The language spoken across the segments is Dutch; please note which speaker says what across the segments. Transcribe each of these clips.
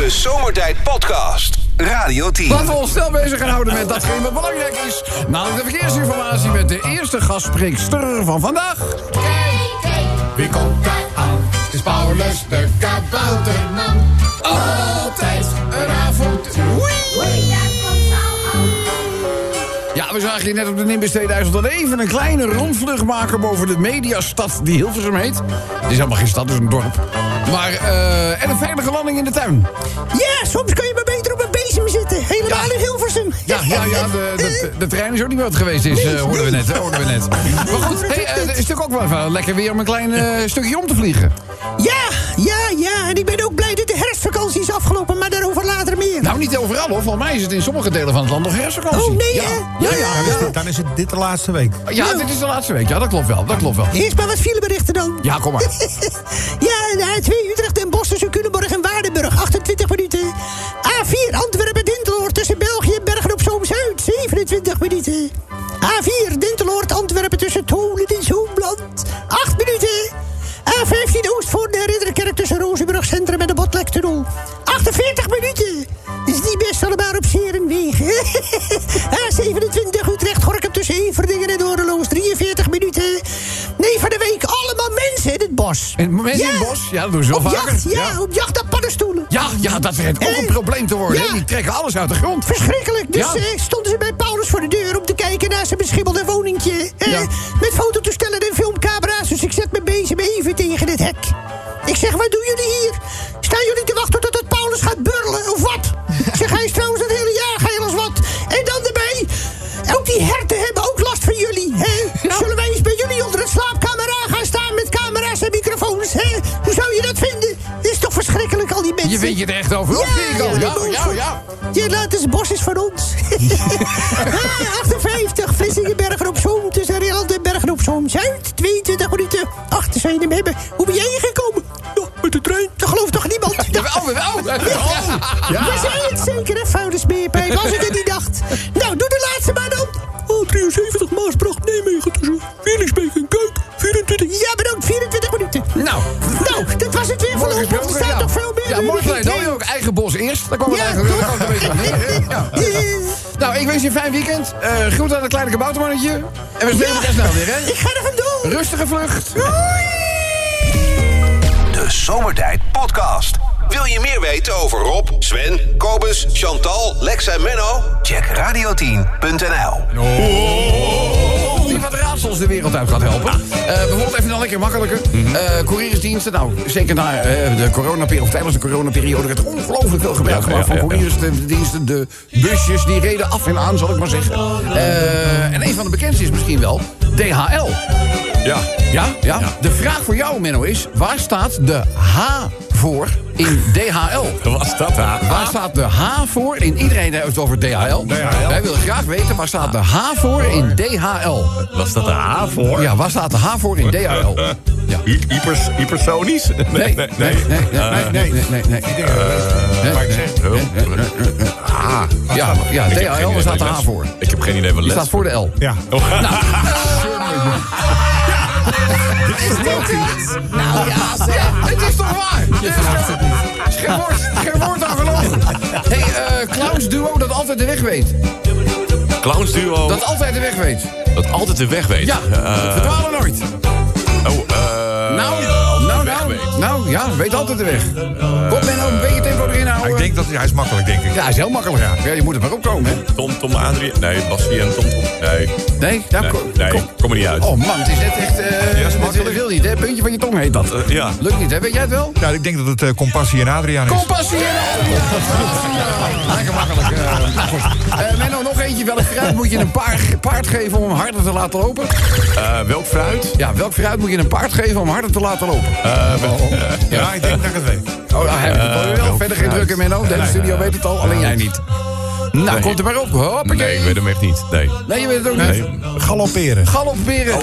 Speaker 1: De Zomertijd Podcast. Radio 10.
Speaker 2: Laten we ons snel bezig gaan houden met datgene wat belangrijk is. Namelijk de verkeersinformatie met de eerste gastspreekster van vandaag.
Speaker 3: Wie komt daar aan? Het is Paulus de kabouterman. Altijd een avond.
Speaker 2: Ja, we zagen hier net op de Nimbus 2000 even een kleine rondvlucht maken boven de mediastad die Hilversum heet. Het is helemaal geen stad, het is een dorp. Maar, eh, en een veilige landing in de tuin.
Speaker 4: Ja, soms kan je maar beter op een bezem zitten. Helemaal
Speaker 2: Ja.
Speaker 4: in Hilversum.
Speaker 2: Ja, ja, ja, de, de, de trein is ook niet wat geweest is, eh, hoorden we net. Hoorden we net. Maar goed, hey, eh, het is natuurlijk ook wel even lekker weer om een klein eh, stukje om te vliegen.
Speaker 4: Ja, ja. En ik ben ook blij dat de herfstvakantie is afgelopen, maar daarover later meer.
Speaker 2: Nou, niet overal hoor. Volgens mij is het in sommige delen van het land nog herfstvakantie.
Speaker 4: Oh, nee,
Speaker 2: ja.
Speaker 4: hè?
Speaker 2: Ja, ja, ja.
Speaker 5: Dan is het dit de laatste week.
Speaker 2: Ja, dit is de laatste week. Ja, dat klopt wel. Dat klopt wel.
Speaker 4: Eerst maar wat fileberichten dan.
Speaker 2: Ja, kom maar.
Speaker 4: Ja, A2 Utrecht en Bos tussen Culemborg en Waardenburg, 28 minuten. A4 Antwerpen Dinteloord tussen België en Bergen op Zoom Zuid, 27 minuten. A4 Dinteloord Antwerpen tussen Tolen en Zoomland, 8 minuten. A15 Oostvoort de Ridderkerk tussen Rozenburg Centrum en de Botlektunnel, 48 minuten. Is niet best allemaal op Serenwegen. A27 Utrecht Gorkum tussen Everdingen en Doornloos, 43 minuten. Nee, van de week allemaal mensen in het bos.
Speaker 2: En mensen in het bos? Ja, dat doen ze wel
Speaker 4: op
Speaker 2: vaker.
Speaker 4: Jacht, ja,
Speaker 2: Ja.
Speaker 4: op jacht naar paddenstoelen.
Speaker 2: Ja, ja, dat schijnt ook een
Speaker 4: Eh,
Speaker 2: probleem te worden.
Speaker 4: ja.
Speaker 2: Die trekken alles uit de grond.
Speaker 4: Verschrikkelijk. Dus
Speaker 2: Ja.
Speaker 4: eh, stonden ze bij Paulus voor de deur om te kijken naar zijn beschimmelde woningje. Eh,
Speaker 2: Ja.
Speaker 4: Met fototoestellen het hek. Ik zeg, wat doen jullie hier? Staan jullie te wachten tot het Paulus gaat burlen, of wat? Ik zeg, hij is trouwens het hele jaar geel als wat. En dan erbij, ook die herten hebben ook last van jullie. Hè? Zullen wij eens bij jullie onder het slaapkamer aan gaan staan met camera's en microfoons? Hè? Hoe zou je dat vinden? Dit is toch verschrikkelijk, al die mensen.
Speaker 2: Je weet je er echt over. Ja, ja, ja.
Speaker 4: Ja, laat eens, bos is van ons. ah, ik het niet dacht. Nou, doe de laatste maar dan. Oh, 73 Maasbracht, Nijmegen tussen Wielisbeek en Kuik. 24. Ja, bedankt, 24 minuten.
Speaker 2: Nou,
Speaker 4: Nou, dat was het weer
Speaker 2: mooi
Speaker 4: voorlopig. Er staat
Speaker 2: Ja,
Speaker 4: toch veel meer.
Speaker 2: ja
Speaker 4: in de
Speaker 2: gelijk. Dan ook eigen bos eerst. Dan kwam het
Speaker 4: Ja,
Speaker 2: eigenlijk Ja. Nou, ik wens je een fijn weekend. Eh groet aan het kleine kaboutermannetje. En we spelen elkaar snel weer, hè?
Speaker 4: Ik ga er vandoor.
Speaker 2: Rustige vlucht.
Speaker 1: De Zomertijd Podcast. Wil je meer weten over Rob, Sven, Kobus, Chantal, Lex en Menno? Check radio10.nl.
Speaker 2: Die wat raadsels de wereld uit gaat helpen. Eh, bijvoorbeeld even dan lekker makkelijker. Eh couriersdiensten, nou, zeker na eh, de coronaperiode, of tijdens de coronaperiode... werd er ongelooflijk veel gebruik gemaakt van couriersdiensten. De busjes, die reden af en aan, zal ik maar zeggen. Eh, en een van de bekendste is misschien wel DHL.
Speaker 5: Ja.
Speaker 2: Ja, ja, De vraag voor jou, Menno, is... waar staat de H voor in DHL?
Speaker 5: Wat is dat, H?
Speaker 2: Waar staat de H voor? In iedereen heeft het over DHL. DHL. Wij willen graag weten, waar staat de H voor in DHL?
Speaker 5: Was dat de H voor?
Speaker 2: Ja, waar staat de H voor in DHL? Ja.
Speaker 5: Hypersonisch?
Speaker 2: Nee, nee, nee. Nee, nee, nee, eh. eh,
Speaker 5: Maar ik zeg...
Speaker 2: H. Oh.
Speaker 5: Ah.
Speaker 2: Ja, ja DHL, waar staat de H voor?
Speaker 5: Ik heb geen idee wat les.
Speaker 2: Die staat voor de L.
Speaker 5: Ja. Nou... Oh.
Speaker 4: Nou ja, zeg.
Speaker 2: Ja, het is toch waar? Je vraagt het niet. Geen woord, geen woord aan gelogen. Hé, hey, uh, Clowns Duo dat altijd de weg weet.
Speaker 5: Clowns duo.
Speaker 2: Dat altijd de weg weet.
Speaker 5: dat altijd de weg weet.
Speaker 2: Ja,
Speaker 5: Eh,
Speaker 2: verdwalen nooit.
Speaker 5: oh, eh...
Speaker 2: Nou, nou, nou,
Speaker 5: weet.
Speaker 2: nou, ja, weet altijd de weg. Kom, Menno, erin houden.
Speaker 6: Ik denk dat hij, hij is makkelijk, denk ik.
Speaker 2: Ja, hij is heel makkelijk. Ja, je moet er maar opkomen, hè?
Speaker 5: Tom, Tom, Adrien. Nee, Bassie en Tom, Tom. Nee,
Speaker 2: Nee, nou,
Speaker 5: nee,
Speaker 2: kom,
Speaker 5: nee
Speaker 2: kom.
Speaker 5: kom er niet uit.
Speaker 2: Oh man, het is net echt... eh
Speaker 6: Ja, is makkelijk.
Speaker 2: Niet, hè? Puntje van je tong heet dat.
Speaker 5: Eh, ja.
Speaker 2: Lukt niet, hè? Weet jij het wel?
Speaker 6: Ja, ik denk dat het eh, Compassie en Adriaan is.
Speaker 2: Compassie en Adriaan. Lekker makkelijk. eh, Menno, nog eentje. Welk fruit moet je een paard, paard geven om hem harder te laten lopen?
Speaker 5: Welk fruit?
Speaker 2: Ja, welk fruit moet je een paard geven om harder te laten lopen?
Speaker 6: Ja, ik denk dat ik het weet.
Speaker 2: Oh, nou, heb het wel. Verder geen drukken, Menno. De hele studio weet het al, alleen jij niet. Nou,
Speaker 5: Nee.
Speaker 2: komt er maar op. Hoppakee.
Speaker 5: Nee, ik weet hem echt niet. Nee.
Speaker 2: Nee, je weet het ook niet.
Speaker 6: Galopperen.
Speaker 2: Galopperen. Oh,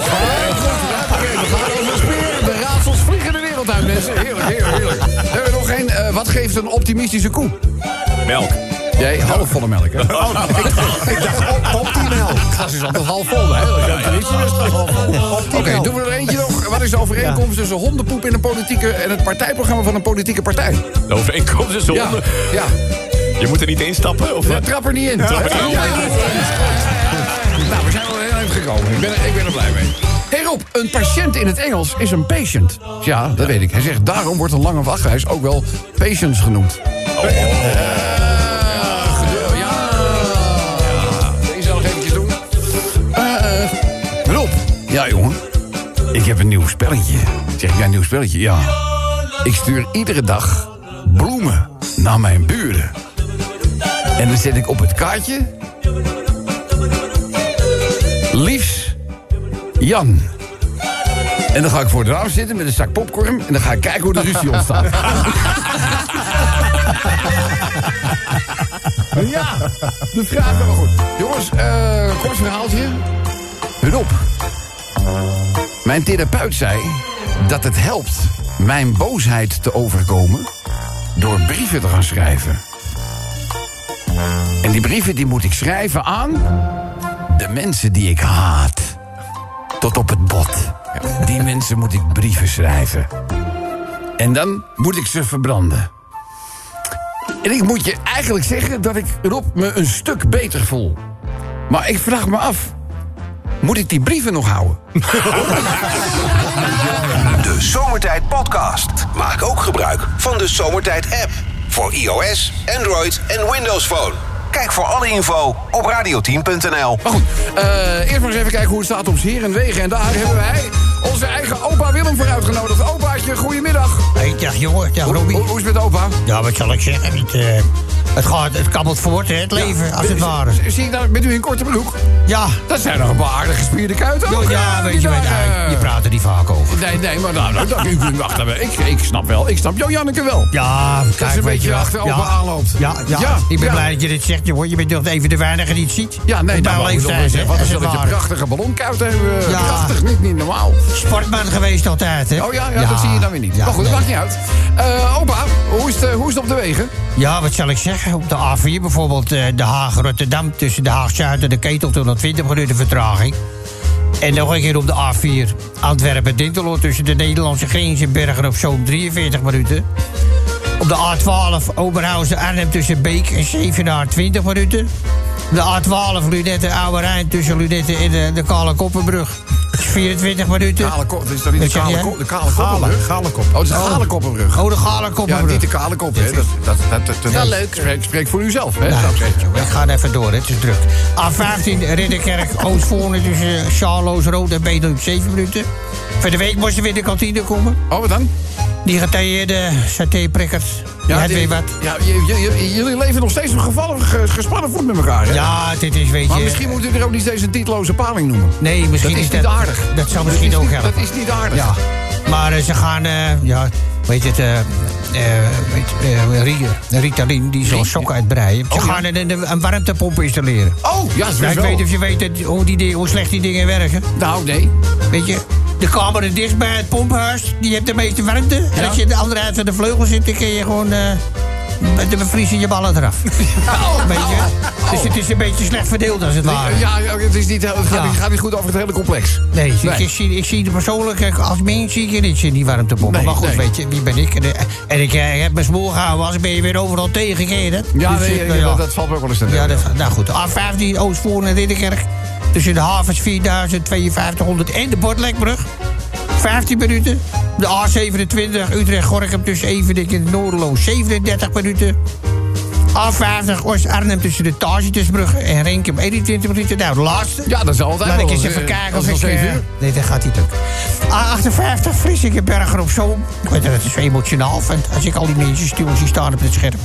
Speaker 2: uit, mensen. Heerlijk, heerlijk, heerlijk. We hebben nog geen... eh, wat geeft een optimistische koe?
Speaker 5: Melk.
Speaker 2: Nee, halfvolle melk. Hè? Oh, ik dacht op, op die melk. Het glas is altijd half vol. Hè? Oké, doen we er eentje nog. wat is de overeenkomst tussen hondenpoep in een politieke, en het partijprogramma van een politieke partij?
Speaker 7: De overeenkomst is
Speaker 2: Ja,
Speaker 7: zonde.
Speaker 2: ja.
Speaker 7: Je moet er niet instappen? Of
Speaker 2: Ja, trap er niet in.
Speaker 7: Trap er niet in.
Speaker 2: Nou, we zijn wel heel eind gekomen. Ik ben, ik ben er blij mee. Hey Rob, een patiënt in het Engels is een patient. Ja, dat weet ik. Hij zegt, daarom wordt een lange wachtreis ook wel patience genoemd. Oh, ja. Deze nog eventjes doen. Eh, Rob. Ja, jongen. Ik heb een nieuw spelletje. Zeg jij een nieuw spelletje? Ja. Ik stuur iedere dag bloemen naar mijn buren. En dan zet ik op het kaartje... Jan. En dan ga ik voor het raam zitten met een zak popcorn... en dan ga ik kijken hoe de ruzie ontstaat. ja, de vraag is wel goed. Jongens, eh kort verhaaltje. Op. Mijn therapeut zei dat het helpt mijn boosheid te overkomen... door brieven te gaan schrijven. En die brieven die moet ik schrijven aan de mensen die ik haat. Tot op het bot. Die mensen moet ik brieven schrijven. En dan moet ik ze verbranden. En ik moet je eigenlijk zeggen dat ik Rob me een stuk beter voel. Maar ik vraag me af, moet ik die brieven nog houden?
Speaker 1: De Zomertijd Podcast. Maak ook gebruik van de Zomertijd app. Voor iOS, Android en Windows Phone. Kijk voor alle info op radioteam.nl.
Speaker 2: Maar goed, eh, eerst maar eens even kijken hoe het staat op Zeer en Wegen. En daar hebben wij onze eigen opa Willem voor uitgenodigd. Opaatje, goedemiddag.
Speaker 4: Hey, dag jongen, dag
Speaker 2: Hoe,
Speaker 4: Robbie.
Speaker 2: hoe, hoe is het met opa?
Speaker 4: Ja, wat zal ik zeggen? Het, eh, het, gaat, het kabbelt voort, hè, het leven, als het ware.
Speaker 2: Zie ik daar, bent u in korte broek?
Speaker 4: Ja,
Speaker 2: Dat zijn nog een paar aardige gespierde kuiten. ook,
Speaker 4: ja,
Speaker 2: eh,
Speaker 4: ja weet je,
Speaker 2: eh,
Speaker 4: je praat er niet vaak over.
Speaker 2: Nee, nee, maar nou, nou, dat, wacht even. Ik, ik snap wel, ik snap Jo Janneke wel.
Speaker 4: Ja, kijk,
Speaker 2: een
Speaker 4: weet
Speaker 2: beetje
Speaker 4: je wel.
Speaker 2: achter opa
Speaker 4: ja.
Speaker 2: aanloopt.
Speaker 4: Ja, ja,
Speaker 2: Ja,
Speaker 4: ik ben blij dat je dit zegt, jongen. Je bent toch even de weinige die het ziet.
Speaker 2: Ja, nee,
Speaker 4: Op
Speaker 2: dat nog eens zeggen. Wat is dat dat je prachtige ballonkuit hebben.
Speaker 4: Ja.
Speaker 2: Prachtig, niet, niet normaal.
Speaker 4: Sportman geweest altijd, hè?
Speaker 2: Oh ja, ja, dat zie je dan weer niet. Maar goed, dat maakt niet uit. Eh, opa, hoe is, het, eh, hoe is het op de wegen?
Speaker 4: Ja, wat zal ik zeggen? Op de A4 bijvoorbeeld eh, De Haag-Rotterdam... tussen De Haag-Zuid en de Ketel 20 minuten vertraging. En nog een keer op de A4 Antwerpen-Dinteloord... tussen de Nederlandse grens en Bergen op Zoom 43 minuten. Op de A12 Oberhausen-Arnhem tussen Beek en Zevenaar 20 minuten. De A12 Lunette-Oude Rijn tussen Lunette en de, de Kale Koppenbrug 24 minuten.
Speaker 2: Kale kop, is dat niet de kale, kop, de kale
Speaker 6: Gale,
Speaker 2: koppenbrug?
Speaker 6: gale kop.
Speaker 2: Oh, het is de gale koppenbrug.
Speaker 4: Oh, de Kale
Speaker 2: Ja,
Speaker 4: Koppenbrug.
Speaker 2: niet de kale kop, hè. Dat, dat, dat, dat, dat,
Speaker 8: Ja, leuk.
Speaker 2: Spreek, spreek voor uzelf, hè.
Speaker 4: Nou,
Speaker 2: ik
Speaker 4: ga even door, het is druk. A15 Ridderkerk, Oostvoorne tussen Charloes Rood en Bedel 7 minuten. Voor de week moest er weer de kantine komen.
Speaker 2: Oh, wat dan?
Speaker 4: Die getailleerde satéprikkers. Ja, het weer wat.
Speaker 2: Ja, jullie leven nog steeds op gevallen, ge- gespannen voet met elkaar, hè?
Speaker 4: Ja, dit is, weet je...
Speaker 2: Maar misschien moet u er ook niet steeds een titeloze paling noemen.
Speaker 4: Nee, misschien
Speaker 2: Dat is
Speaker 4: is
Speaker 2: niet aardig.
Speaker 4: Dat zou misschien
Speaker 2: is
Speaker 4: ook helpen.
Speaker 2: Dat is niet aardig.
Speaker 4: Ja. Maar eh, ze gaan, eh, ja, weet je het, eh, eh, weet, eh, Ri- Ritalin, die zal sokken uitbreiden. Ze
Speaker 2: Oh,
Speaker 4: gaan een, een, een warmtepomp installeren.
Speaker 2: Oh, ja, dat is
Speaker 4: Ja, ik
Speaker 2: wel.
Speaker 4: weet of je weet hoe, die, hoe slecht die dingen werken.
Speaker 2: Nou, nee.
Speaker 4: Weet je, de kamer er dichtst bij het pomphuis, die heeft de meeste warmte. En als je de andere uit van de vleugel zit, dan kun je gewoon eh, met de bevriezen je ballen eraf. Weet je? Dus het is een beetje slecht verdeeld als het ware.
Speaker 2: Ja, ja, het, is niet, het, gaat,
Speaker 4: Ja.
Speaker 2: niet, gaat niet goed over het hele complex.
Speaker 4: Nee,
Speaker 2: Nee.
Speaker 4: Ik, ik zie, ik zie de persoonlijk, als mens zie ik niet in die warmtepompen.
Speaker 2: Nee,
Speaker 4: maar goed,
Speaker 2: nee.
Speaker 4: weet je, wie ben ik? En, eh, en ik, eh, heb mijn smoel gehouden, als ben je weer overal.
Speaker 2: Ja,
Speaker 4: Dus,
Speaker 2: nee,
Speaker 4: eh,
Speaker 2: ja. Dat, dat valt ook wel eens te
Speaker 4: Ja, dat, nou goed. A15 Oostvoorn en Ridderkerk. Tussen de havens 4000, 5200 en de Bordlekbrug. 15 minuten. De A27 Utrecht-Gorkum tussen Evenik en Noordeloos 37 minuten. A50 Oost-Arnhem tussen de Tagesbrug en Renkum 21 minuten. Nou, de laatste.
Speaker 2: Ja, dat is altijd
Speaker 4: Laat ik eens even
Speaker 2: eh,
Speaker 4: kijken of
Speaker 2: is
Speaker 4: ik...
Speaker 2: uur.
Speaker 4: nee, dat gaat niet lukken. A58 Vlissingen Berger op Zoom. Ik weet dat het zo emotionaal vind als ik al die mensen stil zie staan op het scherm.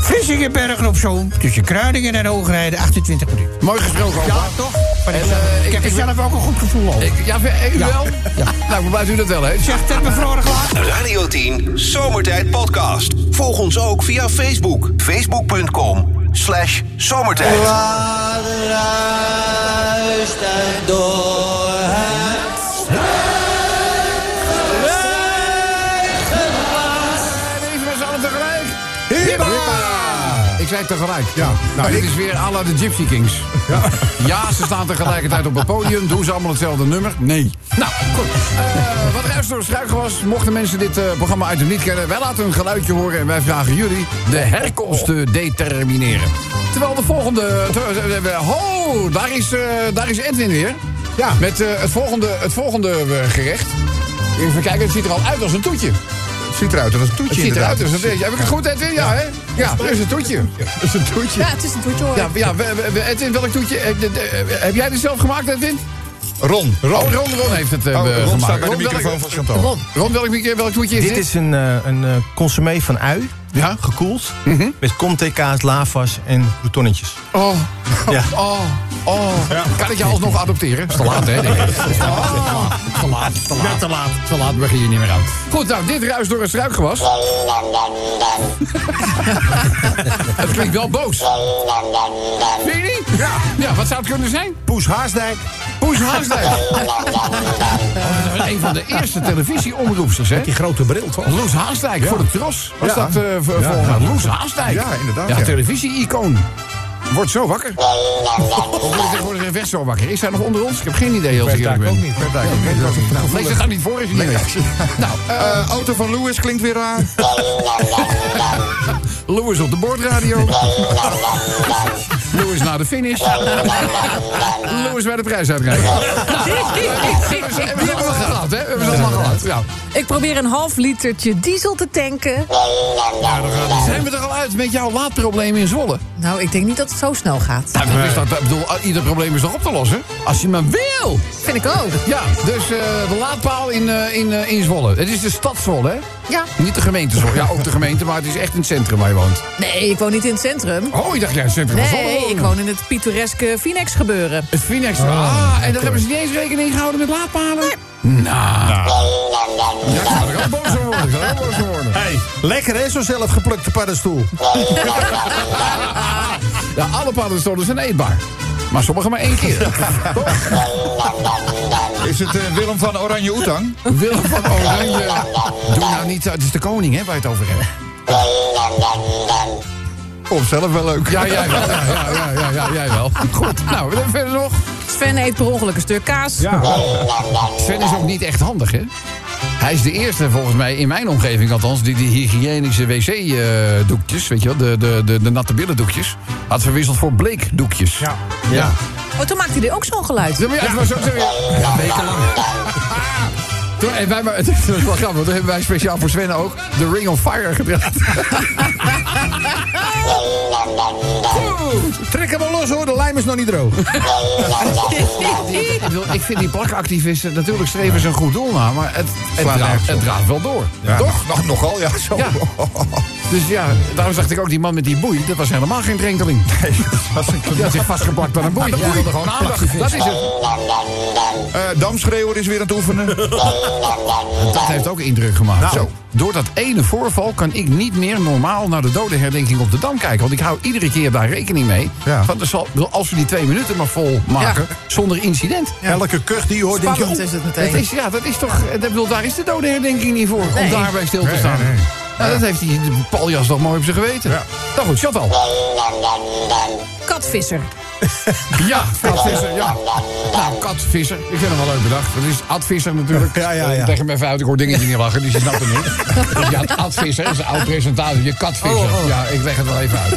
Speaker 4: Vlissingen Berger op Zoom. Tussen Kruidingen en Hoogrijden 28 minuten.
Speaker 2: Mooi gesproken.
Speaker 4: Ja, toch? Maar
Speaker 2: En, eh,
Speaker 4: ik heb
Speaker 2: ik-
Speaker 4: er zelf ook een goed gevoel over.
Speaker 2: Ik, ja, eh, u
Speaker 4: Ja.
Speaker 2: wel?
Speaker 4: Ja.
Speaker 2: Nou, ik ben blij dat u dat wel heeft.
Speaker 4: Zeg, ter klaar.
Speaker 1: Radio 10 Zomertijd Podcast. Volg ons ook via Facebook. Facebook.com slash zomertijd.
Speaker 2: Tegelijk.
Speaker 6: Ja,
Speaker 2: Nou, dit is weer à la de Gypsy Kings. Ja. ze staan tegelijkertijd op het podium. Doen ze allemaal hetzelfde nummer? Nee. Nou, goed. Eh, wat ruist door de struiken was, mochten mensen dit eh, programma uit niet kennen... wij laten een geluidje horen en wij vragen jullie de herkomst te determineren. Terwijl de volgende... eh, Ho, daar is, daar is Edwin weer.
Speaker 6: Ja.
Speaker 2: Met het volgende, het volgende gerecht. Even kijken, het ziet er al uit als een toetje.
Speaker 6: Het ziet eruit als een toetje
Speaker 2: Het ziet eruit als een toetje. Heb ik het goed, Edwin? Ja, hè? Ja, dat is een toetje. Dat is een toetje.
Speaker 8: Ja, het is een toetje hoor.
Speaker 2: Ja, ja we, we- we- Edwin, welk toetje? eh, eh, Heb jij dit zelf gemaakt, Edwin?
Speaker 6: Ron, Ron.
Speaker 2: Oh, Ron, Ron heeft het eh,
Speaker 6: Oh, Ron
Speaker 2: gemaakt.
Speaker 6: staat bij de
Speaker 2: Ron, welk-
Speaker 6: microfoon van Chantal.
Speaker 2: Ron, Ron welk, toetje is dit?
Speaker 9: Dit is een, eh, een consommé van ui,
Speaker 2: Ja? Mhm.
Speaker 9: gekoeld, met comté kaas, lavas en croutonnetjes.
Speaker 2: Oh,
Speaker 9: Ja.
Speaker 2: oh, oh. Kan ik je alsnog adopteren? Is te laat, hè? ik. Oh, te laat, te laat. te laat. Te laat, begin je niet meer aan. Goed, nou, dit ruist door een struikgewas. Het klinkt wel boos. Vind je niet? Ja. Ja, wat zou het kunnen zijn?
Speaker 6: Poes Haasdijk.
Speaker 2: Poes Haasdijk. Oh, dat was een van de eerste televisieomroepsters, hè?
Speaker 6: Die grote bril, toch?
Speaker 2: Loes Haasdijk voor de tros. Was
Speaker 6: Ja.
Speaker 2: dat eh
Speaker 6: Ja.
Speaker 2: volgens mij? Loes Haasdijk.
Speaker 6: Ja, inderdaad,
Speaker 2: Ja,
Speaker 6: ja.
Speaker 2: televisie-icoon. Wordt zo wakker. Of wordt tegenwoordig weg zo wakker? Is hij nog onder ons? Ik heb geen idee als ik eerlijk
Speaker 6: Daar ook
Speaker 2: ben.
Speaker 6: niet. Ook niet. Dat is
Speaker 2: het
Speaker 6: gevoelig.
Speaker 2: dan niet voor, is hij niet weg. Nou, eh,
Speaker 6: Eh, auto van Lewis klinkt weer raar.
Speaker 2: Louis op de boordradio. Louis na de finish. Louis bij de prijsuitreiking. Nou, we hebben het allemaal gehad, hè? We hebben het allemaal gehad. Ja.
Speaker 8: Ik probeer een half litertje diesel te tanken.
Speaker 2: Zijn we er al uit met jouw laadprobleem in Zwolle?
Speaker 8: Nou, ik denk niet dat het zo snel gaat.
Speaker 2: Nou, dat is dat, ik bedoel, ieder probleem is toch op te lossen? Als je maar wil.
Speaker 8: Vind ik ook.
Speaker 2: Ja, dus eh, de laadpaal in, eh, in, eh, in Zwolle. Het is de stad Zwolle, hè?
Speaker 8: Ja.
Speaker 2: Niet de gemeente Zwolle. Ja, ook de gemeente, maar het is echt in het centrum waar je woont.
Speaker 8: Nee, ik woon niet in het centrum.
Speaker 2: Oh, ik dacht jij het centrum van Zwolle
Speaker 8: Nee, ik woon in het pittoreske Phoenix gebeuren.
Speaker 2: Het Phoenix. ah, en daar hebben ze niet eens rekening gehouden met laadpalen? Nou. Ja, ik er boos van worden. Ik zou ook boos van worden.
Speaker 6: Hey, lekker hè, zo'n zelfgeplukte paddenstoel.
Speaker 2: Ja, alle paddenstoelen zijn eetbaar. Maar sommige maar één keer.
Speaker 6: Is het eh, Willem van Oranje Oetang?
Speaker 2: Willem van Oranje. Doe nou niet. Het is de koning, hè, waar je het over hebt.
Speaker 6: Vond zelf wel leuk.
Speaker 2: Ja, jij wel. Ja, ja, ja, ja, ja, jij wel. Goed. Nou, wat hebben we verder nog?
Speaker 8: Sven eet per ongeluk een stuk kaas.
Speaker 2: Sven is ook niet echt handig, hè? Hij is de eerste, volgens mij, in mijn omgeving althans... die die hygiënische wc-doekjes, weet je wel... De, de, de, de natte billendoekjes... had verwisseld voor bleekdoekjes. Ja. ja.
Speaker 8: Oh, toen maakte hij ook zo'n geluid.
Speaker 2: Ja, maar ja, het was ook zo... Ja, wekenlang. Toen, en wij, maar, het is wel grappig, want toen hebben wij speciaal voor Sven ook... de Ring of Fire gedraaid.
Speaker 6: Trek hem maar los hoor, de lijm is nog niet droog.
Speaker 2: ik, vind die plakactivisten... natuurlijk streven ze een goed doel na... maar het, het, draagt, het draagt wel door.
Speaker 6: Ja,
Speaker 2: Toch?
Speaker 6: Nog, nogal, ja. Zo.
Speaker 2: Ja. Dus ja, daarom dacht ik ook, die man met die boei... dat was helemaal geen drenkeling. Die had zich vastgeplakt aan een boei. Gewoon aandacht. Dat is het.
Speaker 6: Eh, Damschreeuwer is weer aan het oefenen.
Speaker 2: Dat heeft ook indruk gemaakt.
Speaker 6: Nou.
Speaker 2: Zo. Door dat ene voorval kan ik niet meer normaal naar de dodenherdenking op de Dam kijken. Want ik hou iedere keer daar rekening mee.
Speaker 6: Ja.
Speaker 2: Want er zal, als we die twee minuten maar vol maken, zonder incident.
Speaker 6: Elke kuch die je hoort, denk je... Oh,
Speaker 8: is het meteen.
Speaker 2: Dat is, ja, dat is toch. Ik bedoel, daar is de dodenherdenking niet voor. Om
Speaker 8: Nee.
Speaker 2: daarbij stil te
Speaker 6: Nee,
Speaker 2: staan.
Speaker 6: nee, nee.
Speaker 2: Nou, dat heeft die de paljas toch mooi op zijn geweten.
Speaker 6: Ja.
Speaker 2: Nou goed, Chantal.
Speaker 8: Katvisser.
Speaker 2: Ja, katvisser, ja. Nou, katvisser. Ik vind hem wel leuk bedacht. Dat is advisser natuurlijk.
Speaker 6: Ja, ja, ja.
Speaker 2: Tegen mijn vrouw, ik hoor dingen niet lachen, dus je snapt het niet. Dus ja, advisser is een oud presentator. Je katvisser. Ja, ik leg het wel even uit.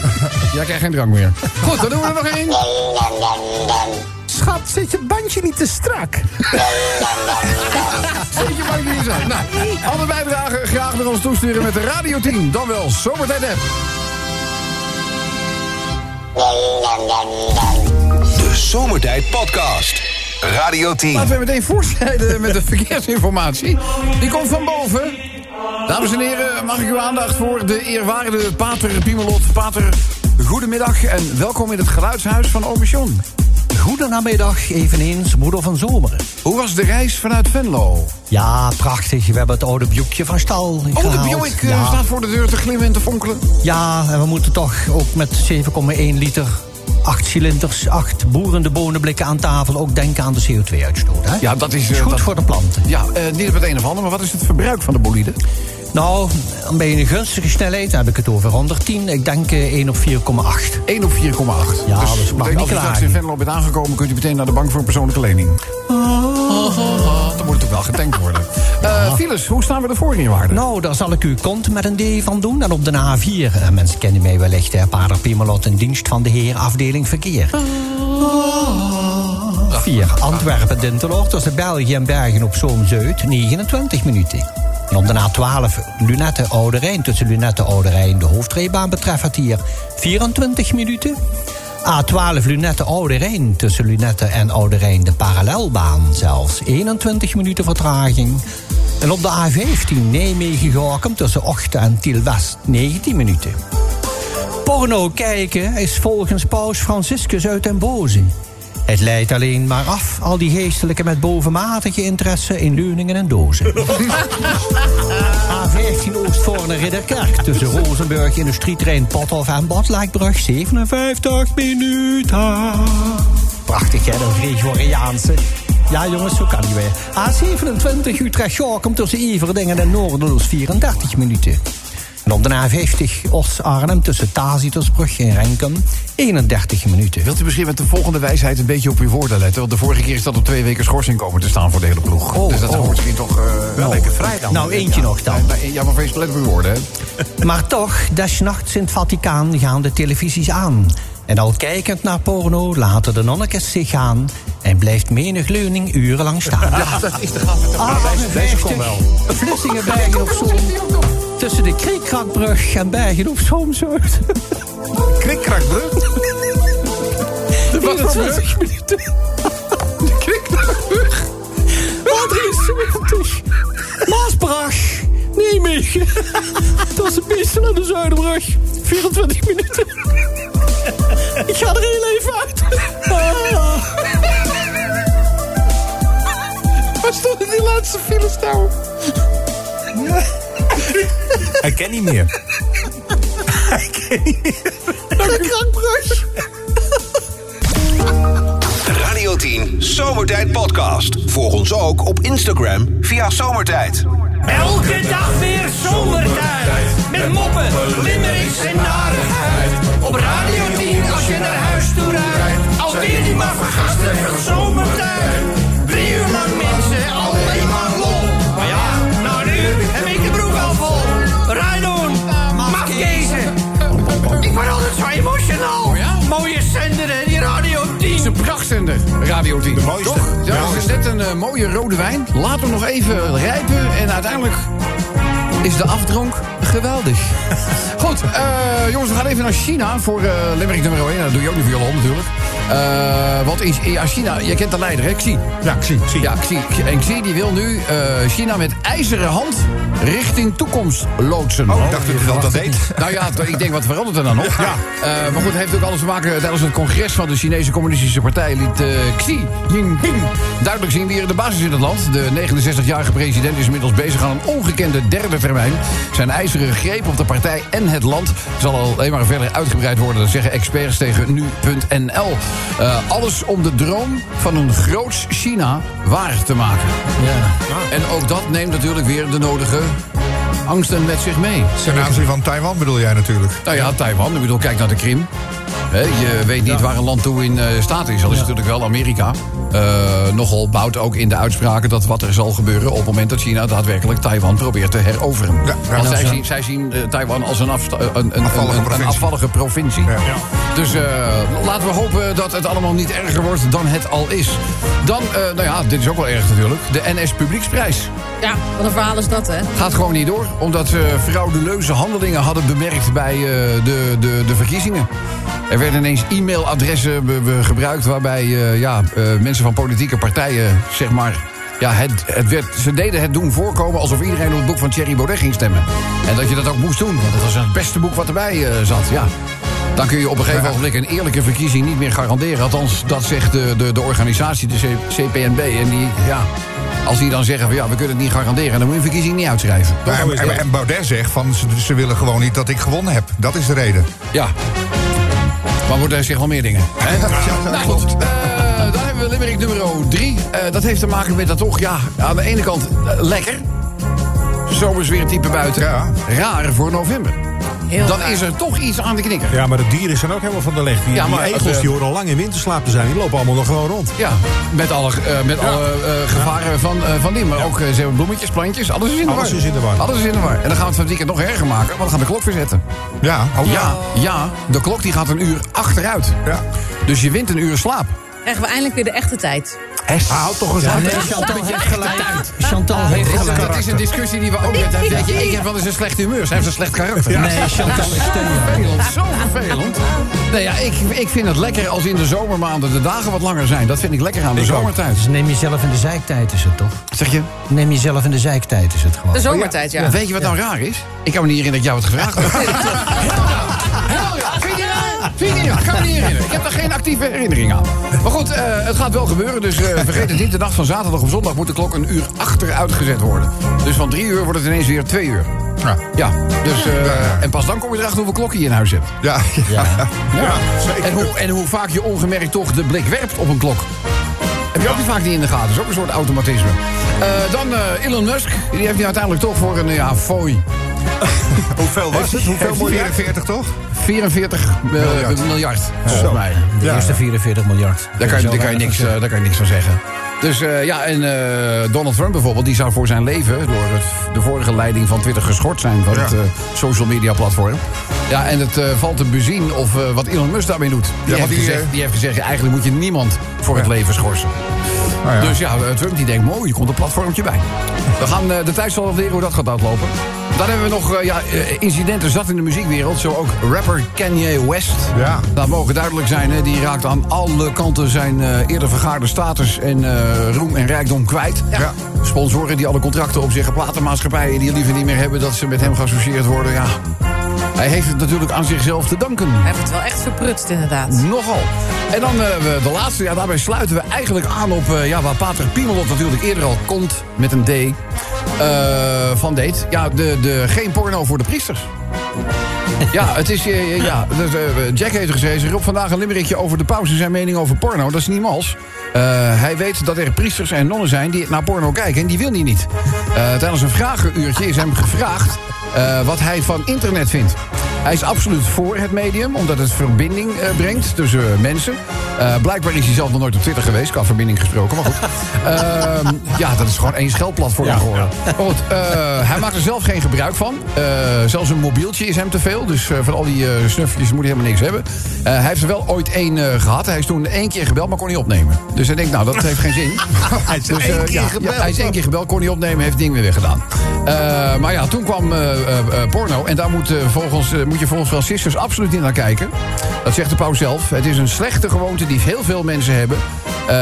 Speaker 2: Jij krijgt geen drank meer. Goed, dan doen we er nog één.
Speaker 6: Schat, zit je bandje niet te strak?
Speaker 2: Zet je maar niet zo. Nou, naar ons toesturen met de Radio 10. Dan wel Zomertijd app.
Speaker 1: De Zomertijd Podcast. Radio 10.
Speaker 2: Laten we meteen voorstrijden met de verkeersinformatie. Die komt van boven. Dames en heren, mag ik uw aandacht voor de eerwaarde Pater Piemelot. Pater, goedemiddag en welkom in het geluidshuis van John.
Speaker 4: Goedenamiddag, eveneens moeder van Zomeren.
Speaker 2: Hoe was de reis vanuit Venlo?
Speaker 4: Ja, prachtig. We hebben het oude Buikje van stal gehaald.
Speaker 2: Buick eh,
Speaker 4: ja.
Speaker 2: staat voor de deur te glimmen en te fonkelen.
Speaker 4: Ja, en we moeten toch ook met 7,1 liter, 8 cilinders, 8 boerende bonenblikken aan tafel... ook denken aan de CO2-uitstoot. hè?
Speaker 2: Ja, dat is...
Speaker 4: Is
Speaker 2: eh,
Speaker 4: goed
Speaker 2: dat-
Speaker 4: voor de planten.
Speaker 2: Ja, eh, niet op het een of ander, maar wat is het verbruik van de bolide?
Speaker 4: Nou, een beetje een gunstige snelheid heb ik het over. 110, ik denk eh, 1 op 4,8.
Speaker 2: 1 op 4,8.
Speaker 4: Ja, dus
Speaker 2: dus
Speaker 4: mag niet
Speaker 2: als u straks in Venlo bent aangekomen... kunt u meteen naar de bank voor een persoonlijke lening. Dan moet het ook wel getankt worden. Eh Files, hoe staan we ervoor in waarde?
Speaker 4: Nou, daar zal ik uw kont met een D van doen. En op de A4, eh, mensen kennen mij wellicht, hè, Pader Piemelot in dienst van de heer afdeling verkeer. 4. Antwerpen Dinteloord tussen België en Bergen op Zoom Zuid, 29 minuten. En op de A12 Lunette Oude Rijn tussen Lunette Oude Rijn, de hoofdrijbaan betreft het hier 24 minuten. A12 Lunette Oude Rijn tussen Lunette en Oude Rijn, de parallelbaan zelfs 21 minuten vertraging. En op de A15 Nijmegen-Gorkum tussen Ochten en Tiel-West 19 minuten. Porno kijken is volgens paus Franciscus uit den boze. Het leidt alleen maar af, al die geestelijken met bovenmatige interesse in leuningen en dozen. A15 Oostvoorne Ridderkerk tussen Rozenburg, Industrietrein Pothof en Botlekbrug 57 minuten. Prachtig hè, dat Gregoriaanse. Ja jongens, zo kan die weer. A27 Utrecht-Gorkum tussen Everdingen en Noordeloos 34 minuten. En op de A50 Os-Arnhem tussen Tacitusbrug en Renkum 31 minuten.
Speaker 2: Wilt u misschien met de volgende wijsheid een beetje op uw woorden letten? Want de vorige keer is dat op twee weken schorsing komen te staan voor de hele ploeg.
Speaker 4: Oh,
Speaker 2: dus dat
Speaker 4: oh.
Speaker 2: hoort misschien toch... eh,
Speaker 4: Wel lekker vrij dan. Nou, eentje nog dan.
Speaker 2: Ja, ja, maar wees let op uw woorden, hè.
Speaker 4: Maar toch, des nachts in het Vaticaan gaan de televisies aan. En al kijkend naar porno laten de nonnekes zich gaan... en blijft menig leuning urenlang staan.
Speaker 2: Ja, dat is de
Speaker 4: deze komt wel. Vlissingen, Bergen op Zoom. Tussen de Kriekrakbrug en Bergen op Zoom Zuid.
Speaker 6: Krikkrakbrug?
Speaker 2: Wat voor
Speaker 4: 24 minuten. De Kriekrakbrug. A73. Maasbrug. Nijmegen. Dat is een beetje naar de Zuiderbrug. 24 minuten. Ik ga er heel even uit. Ah.
Speaker 2: Waar stond in die laatste file staan?
Speaker 7: Hij kent niet meer.
Speaker 4: De Krankbrug.
Speaker 1: Radio 10 Zomertijd Podcast. Volg ons ook op Instagram via Zomertijd.
Speaker 10: Elke dag weer zomertijd. Met moppen, limmerings en narigheid. Op Radio 10 als je naar huis toe rijdt. Alweer die maar vergasten van zomertijd. Word altijd zo emotional. Mooie zender hè, die Radio 10.
Speaker 2: Het is een prachtzender, Radio 10. De mooiste. Toch? Ja, is net een eh, mooie rode wijn. Laat hem nog even rijpen en uiteindelijk is de afdronk geweldig. Goed, eh, jongens, we gaan even naar China voor eh Limerick nummer 1. Dat doe je ook niet voor Jolan natuurlijk. Eh, want in, in ja, China, je kent de leider, hè? Xi.
Speaker 6: Ja, Xi. Xi.
Speaker 2: Ja, Xi. En Xi die wil nu eh, China met ijzeren hand richting toekomst loodsen.
Speaker 6: Oh, ik dacht dat dat dat deed.
Speaker 2: Nou ja, ik denk wat verandert er dan nog? Ja. Eh, maar goed, het heeft ook alles te maken tijdens het congres van de Chinese Communistische Partij liet eh, Xi Jinping duidelijk zien wie er de basis in het land. De 69-jarige president is inmiddels bezig aan een ongekende derde termijn. Zijn ijzeren greep op de partij en het land zal alleen maar verder uitgebreid worden. Dat zeggen experts tegen nu.nl. Eh, alles om de droom van een groots China waar te maken.
Speaker 4: Ja.
Speaker 2: En ook dat neemt natuurlijk weer de nodige angsten met zich mee.
Speaker 6: Ten aanzien van Taiwan bedoel jij natuurlijk.
Speaker 2: Nou ja, Taiwan. Ik bedoel, kijk naar de Krim. Je weet niet waar een land toe in eh, staat is. Al is het natuurlijk wel Amerika. Eh, nogal bouwt ook in de uitspraken dat wat er zal gebeuren... op het moment dat China daadwerkelijk Taiwan probeert te heroveren.
Speaker 6: Ja,
Speaker 2: Want
Speaker 6: dat
Speaker 2: zij zien, zij zien eh, Taiwan als een, afsta- een, een, een,
Speaker 6: Afvallige
Speaker 2: een-
Speaker 6: provincie.
Speaker 2: afvallige provincie.
Speaker 6: Ja.
Speaker 2: Dus laten we hopen dat het allemaal niet erger wordt dan het al is. Dan, nou ja, dit is ook wel erg natuurlijk. De NS Publieksprijs.
Speaker 8: Ja, wat een verhaal is dat, hè?
Speaker 2: Gaat gewoon niet door, omdat ze frauduleuze handelingen hadden bemerkt bij eh, de, de, de verkiezingen. Er werden ineens e-mailadressen gebruikt waarbij eh, ja, eh, mensen van politieke partijen, zeg maar. Ja, het, het werd, ze deden het doen voorkomen alsof iedereen op het boek van Thierry Baudet ging stemmen. En dat je dat ook moest doen, want het was het beste boek wat erbij zat. Ja. Dan kun je op een gegeven moment een eerlijke verkiezing niet meer garanderen. Althans, dat zegt de, de, de organisatie, de CPNB. En die, ja, als die dan zeggen van ja, we kunnen het niet garanderen... dan moet je een verkiezing niet uitschrijven.
Speaker 6: En, en, en Baudet zegt van ze, ze willen gewoon niet dat ik gewonnen heb. Dat is de reden.
Speaker 2: Ja. Maar er zich wel meer dingen. Hè? nou goed, eh, dan hebben we Limerick nummer 3. dat heeft te maken met dat toch, ja, aan de ene kant eh, lekker. zomersweertype buiten.
Speaker 6: Ja.
Speaker 2: Raar voor november.
Speaker 8: Heel
Speaker 2: Dan
Speaker 8: raar.
Speaker 2: is er toch iets aan de knikker.
Speaker 7: Ja, maar de dieren zijn ook helemaal van de leg. Die,
Speaker 2: Ja,
Speaker 7: die egels
Speaker 2: eh,
Speaker 7: die horen al lang in winterslaap te zijn. Die lopen allemaal nog gewoon rond.
Speaker 2: Ja, met alle, eh, met alle eh, gevaren van, eh, van die. Maar ook eh, ze hebben bloemetjes, plantjes, alles is in de
Speaker 7: Alles
Speaker 2: war.
Speaker 7: is in de war.
Speaker 2: Alles is in de war. En dan gaan we het van het weekend nog erger maken, want dan gaan we de klok weer zetten.
Speaker 6: Ja, oh,
Speaker 2: Ja, ja, de klok die gaat een uur achteruit.
Speaker 6: Ja.
Speaker 2: Dus je wint een uur slaap.
Speaker 8: Krijgen we eindelijk weer de echte tijd.
Speaker 7: Houd toch eens
Speaker 4: Ja, nee, Chantal heeft gelijk. Chantal heeft
Speaker 2: Dat,
Speaker 4: gelijk.
Speaker 2: dat is een discussie die we ook met hem... Weet je, ik heb wel eens een slecht humeur. Zij heeft een slecht karakter.
Speaker 4: Nee, Chantal is.
Speaker 2: Vervelend, zo vervelend. Nee, ja, ik, ik vind het lekker als in de zomermaanden de dagen wat langer zijn. Dat vind ik lekker aan de
Speaker 7: Ik
Speaker 2: zomertijd.
Speaker 4: Dus neem jezelf in de zeiktijd is het toch?
Speaker 2: Zeg je?
Speaker 4: Neem jezelf in de zeiktijd is het gewoon.
Speaker 8: De zomertijd, ja.
Speaker 2: Weet je wat nou raar is? Ik kan me niet herinneren dat ik jou het gevraagd heb. Vind je? Ik kan me niet herinneren. Ik heb daar geen actieve herinnering aan. Maar goed, eh, het gaat wel gebeuren. Dus eh, vergeet het niet. De nacht van zaterdag op zondag moet de klok een uur achteruit gezet worden. Dus van drie uur wordt het ineens weer twee uur.
Speaker 6: Ja.
Speaker 2: Ja, dus, eh, en pas dan kom je erachter hoeveel klokken je in huis hebt.
Speaker 6: Ja, ja.
Speaker 2: Ja. En, hoe, en hoe vaak je ongemerkt toch de blik werpt op een klok. Heb je ook niet vaak niet in de gaten. Dat is ook een soort automatisme. Eh, dan eh, Elon Musk. Die heeft nu uiteindelijk toch voor een ja, fooi.
Speaker 7: Hoeveel was het? Hoeveel
Speaker 6: Heeft
Speaker 7: miljard?
Speaker 6: 44 toch?
Speaker 2: 44 miljard, miljard volgens mij.
Speaker 4: De
Speaker 6: Ja,
Speaker 4: eerste
Speaker 6: ja.
Speaker 4: 44 miljard.
Speaker 2: Daar kan, je, daar, kan je niks, eh, daar kan je niks van zeggen. Dus eh, ja, en eh, Donald Trump bijvoorbeeld, die zou voor zijn leven door het, de vorige leiding van Twitter geschort zijn van
Speaker 6: Ja.
Speaker 2: het eh, social media platform. Ja, en het valt te bezien of wat Elon Musk daarmee doet. Die, heeft,
Speaker 6: die,
Speaker 2: gezegd, die heeft gezegd, eigenlijk moet je niemand voor het leven schorsen.
Speaker 6: Ja.
Speaker 2: Dus ja, Trump die denkt, mooi, er komt een platformtje bij. We gaan de tijd zal leren hoe dat gaat uitlopen. Dan hebben we nog eh, ja, eh, incidenten zat in de muziekwereld. Zo ook rapper Kanye West.
Speaker 6: Ja.
Speaker 2: Dat mogen duidelijk zijn. Hè. Die raakt aan alle kanten zijn eh, eerder vergaarde status en roem en rijkdom kwijt.
Speaker 6: Ja.
Speaker 2: Sponsoren die alle contracten op zich, platenmaatschappijen die liever niet meer hebben dat ze met hem geassocieerd worden. Ja. Hij heeft het natuurlijk aan zichzelf te danken.
Speaker 8: Hij heeft het wel echt verprutst, inderdaad.
Speaker 2: Nogal. En dan we- de laatste, ja, daarbij sluiten we eigenlijk aan op eh, ja, waar Pater Piemelot natuurlijk eerder al komt met een D eh, van deed. Ja, de, de, geen porno voor de priesters. Ja, het is, eh, ja dus, eh, Jack heeft gezegd, Rob vandaag een limmerikje over de pauze zijn mening over porno. Dat is niet mals. Eh, hij weet dat er priesters en nonnen zijn die naar porno kijken en die wil hij niet. Eh, tijdens een vragenuurtje is hem gevraagd eh, wat hij van internet vindt. Hij is absoluut voor het medium, omdat het verbinding eh, brengt tussen eh, mensen. Eh, blijkbaar is hij zelf nog nooit op Twitter geweest, qua verbinding gesproken, maar goed. Ehm, ja, dat is gewoon één scheldplatform geworden. Maar goed, hij maakt er zelf geen gebruik van. Zelfs een mobieltje is hem te veel, dus van al die snufjes moet hij helemaal niks hebben. Hij heeft er wel ooit één eh, gehad. Hij is toen één keer gebeld, maar kon niet opnemen. Dus hij denkt, nou, dat heeft geen zin.
Speaker 6: Hij is
Speaker 2: Dus,
Speaker 6: één keer
Speaker 2: ja,
Speaker 6: gebeld.
Speaker 2: ja, hij is één keer gebeld, kon niet opnemen, heeft het ding weer weggedaan. Maar ja, toen kwam porno. En daar moet, volgens, moet je volgens Franciscus absoluut niet naar kijken. Dat zegt de paus zelf. Het is een slechte gewoonte die heel veel mensen hebben. Eh,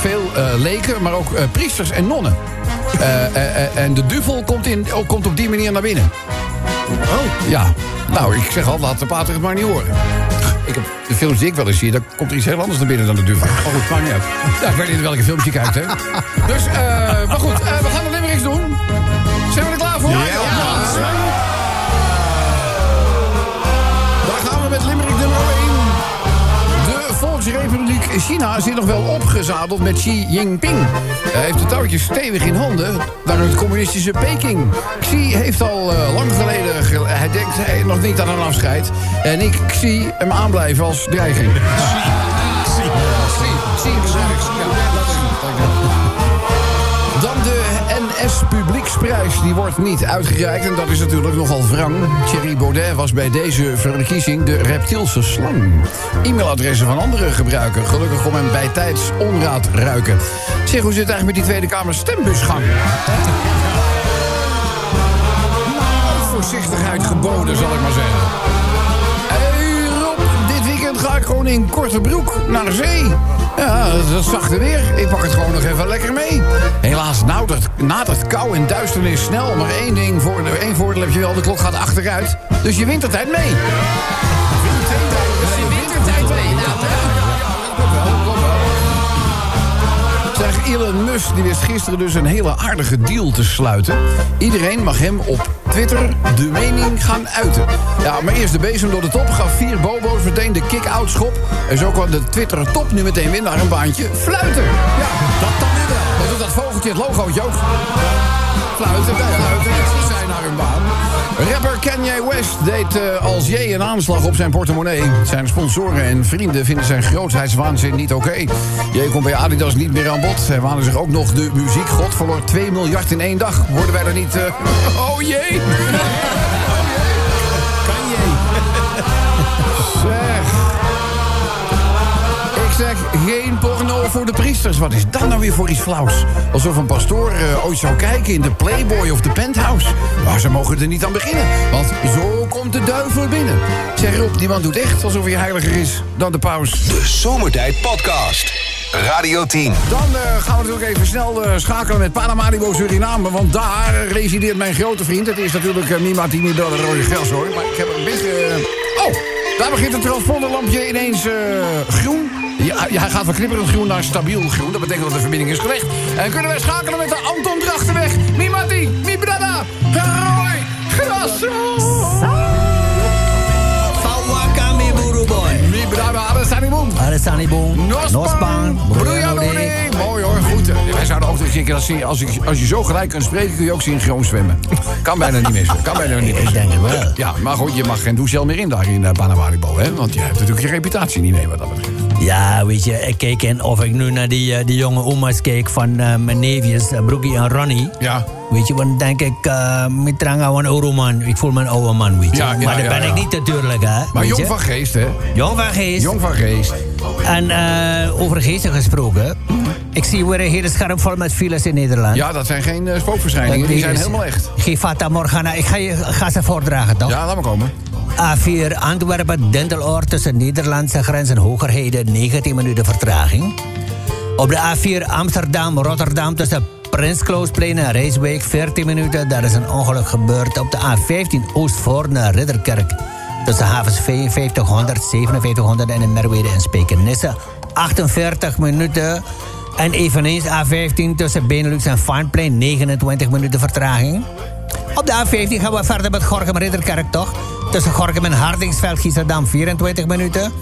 Speaker 2: veel eh, leken, maar ook eh, priesters en nonnen. Eh, eh, eh, en de duvel komt, in, ook, komt op die manier naar binnen. Oh. Ja. Nou, ik zeg al, laat de pater het maar niet horen. Ik heb de films die ik wel eens zie, daar komt er iets heel anders naar binnen dan de duvel. Maar goed, maakt niet uit. Ja, ik weet niet welke films je kijkt, hè. Dus, eh, maar goed, eh, we gaan de limericks doen. China zit nog wel opgezadeld met Xi Jinping. Hij heeft de touwtjes stevig in handen naar het communistische Peking. Xi heeft al eh, lang geleden... ge- hij denkt nog niet aan een afscheid. En ik zie hem aanblijven als dreiging. Xi, Xi, Xi, Publieksprijs. Die wordt niet uitgereikt. En dat is natuurlijk nogal wrang. Thierry Baudet was bij deze verkiezing de reptielse slang. E-mailadressen van andere gebruiken. Gelukkig om hem bij tijds onraad ruiken. Zeg, hoe zit het eigenlijk met die Tweede Kamer stembusgang? Voorzichtigheid geboden, zal ik maar zeggen. In korte broek naar zee. Ja, dat is zachte weer. Ik pak het gewoon nog even lekker mee. Helaas nadert, nadert kou en duisternis snel. Maar één, ding voor de, één voordeel heb je wel, de klok gaat achteruit. Dus je wintertijd mee. Zeg, Elon Musk die wist gisteren dus een hele aardige deal te sluiten. Iedereen mag hem op Twitter de mening gaan uiten. Ja, maar eerst de bezem door de top gaf vier bobo's meteen de kick-out schop. En zo kwam de Twitter top nu meteen weer naar een baantje fluiten. Ja, dat dan weer wel. Wat doet dat vogeltje, het logootje ook? fluiten, fluiten. Rapper Kanye West deed eh, als J een aanslag op zijn portemonnee. Zijn sponsoren en vrienden vinden zijn grootheidswaanzin niet oké. J komt bij Adidas niet meer aan bod. Hij waande zich ook nog de muziekgod. Verloor 2 miljard in één dag. Worden wij er niet... eh, oh jee! Zeg. Ik zeg, geen porno voor de priesters. Wat is dat nou weer voor iets flauws? Alsof een pastoor eh, ooit zou kijken in de Playboy of de Penthouse. Maar ze mogen er niet aan beginnen, want zo komt de duivel binnen. Zeg Rob, die man doet echt alsof hij heiliger is dan de paus.
Speaker 1: De Zomertijd Podcast. Radio 10.
Speaker 2: Dan eh, gaan we natuurlijk even snel eh, schakelen met Paramaribo Suriname. Want daar resideert mijn grote vriend. Het is natuurlijk uh, Mima Tini Bel de Rode Gels hoor. Maar ik heb een beetje... Oh, daar begint het transponderlampje ineens groen. Ja, hij gaat van knipperend groen naar stabiel groen. Dat betekent dat de verbinding is gelegd. En kunnen wij schakelen met de Anton Drachtenweg. Mimati, mi brada, Roy, Grasso.
Speaker 4: Fawaka mi buru boy.
Speaker 2: Mi brada, Alessani Boom.
Speaker 4: Alessani boom.
Speaker 2: Nospan, Broeianone. Mooi hoor, goed. Eh, Wij zouden ook keer als je, als, je, als je zo gelijk kunt spreken, kun je ook synchroon zwemmen. Kan bijna niet missen. Kan bijna niet missen.
Speaker 4: Ik denk het wel.
Speaker 2: Ja, maar goed, je mag geen douchegel meer in daar in Paramaribo, hè? Want je hebt natuurlijk je reputatie niet mee wat dat betreft.
Speaker 4: Ja, weet je, ik keek in of ik nu naar die, eh, die jonge oma's keek van eh, mijn neefjes, uh, Broekie en Ronnie.
Speaker 2: Ja.
Speaker 4: Weet je, want dan denk ik, uh, met tranga oude man. Ik voel me een oude man, weet je.
Speaker 2: Ja, ja,
Speaker 4: maar dat
Speaker 2: ja,
Speaker 4: ben ik niet natuurlijk, hè.
Speaker 2: Maar jong van geest, hè?
Speaker 4: Jong van geest.
Speaker 2: Jong van geest.
Speaker 4: En eh, over geesten gesproken. Ik zie weer een hele scherm vol met files in Nederland.
Speaker 2: Ja, dat zijn geen eh, spookverschijningen. Die zijn helemaal echt.
Speaker 4: Geen Fata Morgana. Ik ga, je, ga ze voordragen, toch?
Speaker 2: Ja, laat maar komen.
Speaker 4: A4 Antwerpen, Denteloord tussen Nederlandse grens en Hogerheden, 19 minuten vertraging. Op de A4 Amsterdam, Rotterdam tussen Prins Klausplein en Rijswijk, 14 minuten. Daar is een ongeluk gebeurd. Op de A15 Oostvoort naar Ridderkerk tussen havens 5500, 5700 en in Merwede en Spijkenisse, 48 minuten. En eveneens A15 tussen Benelux en Vaanplein, 29 minuten vertraging. Op de A15 gaan we verder met Gorkum Ridderkerk, toch? Tussen Gorkum en Hardingsveld, Giesserdam, 24 minuten.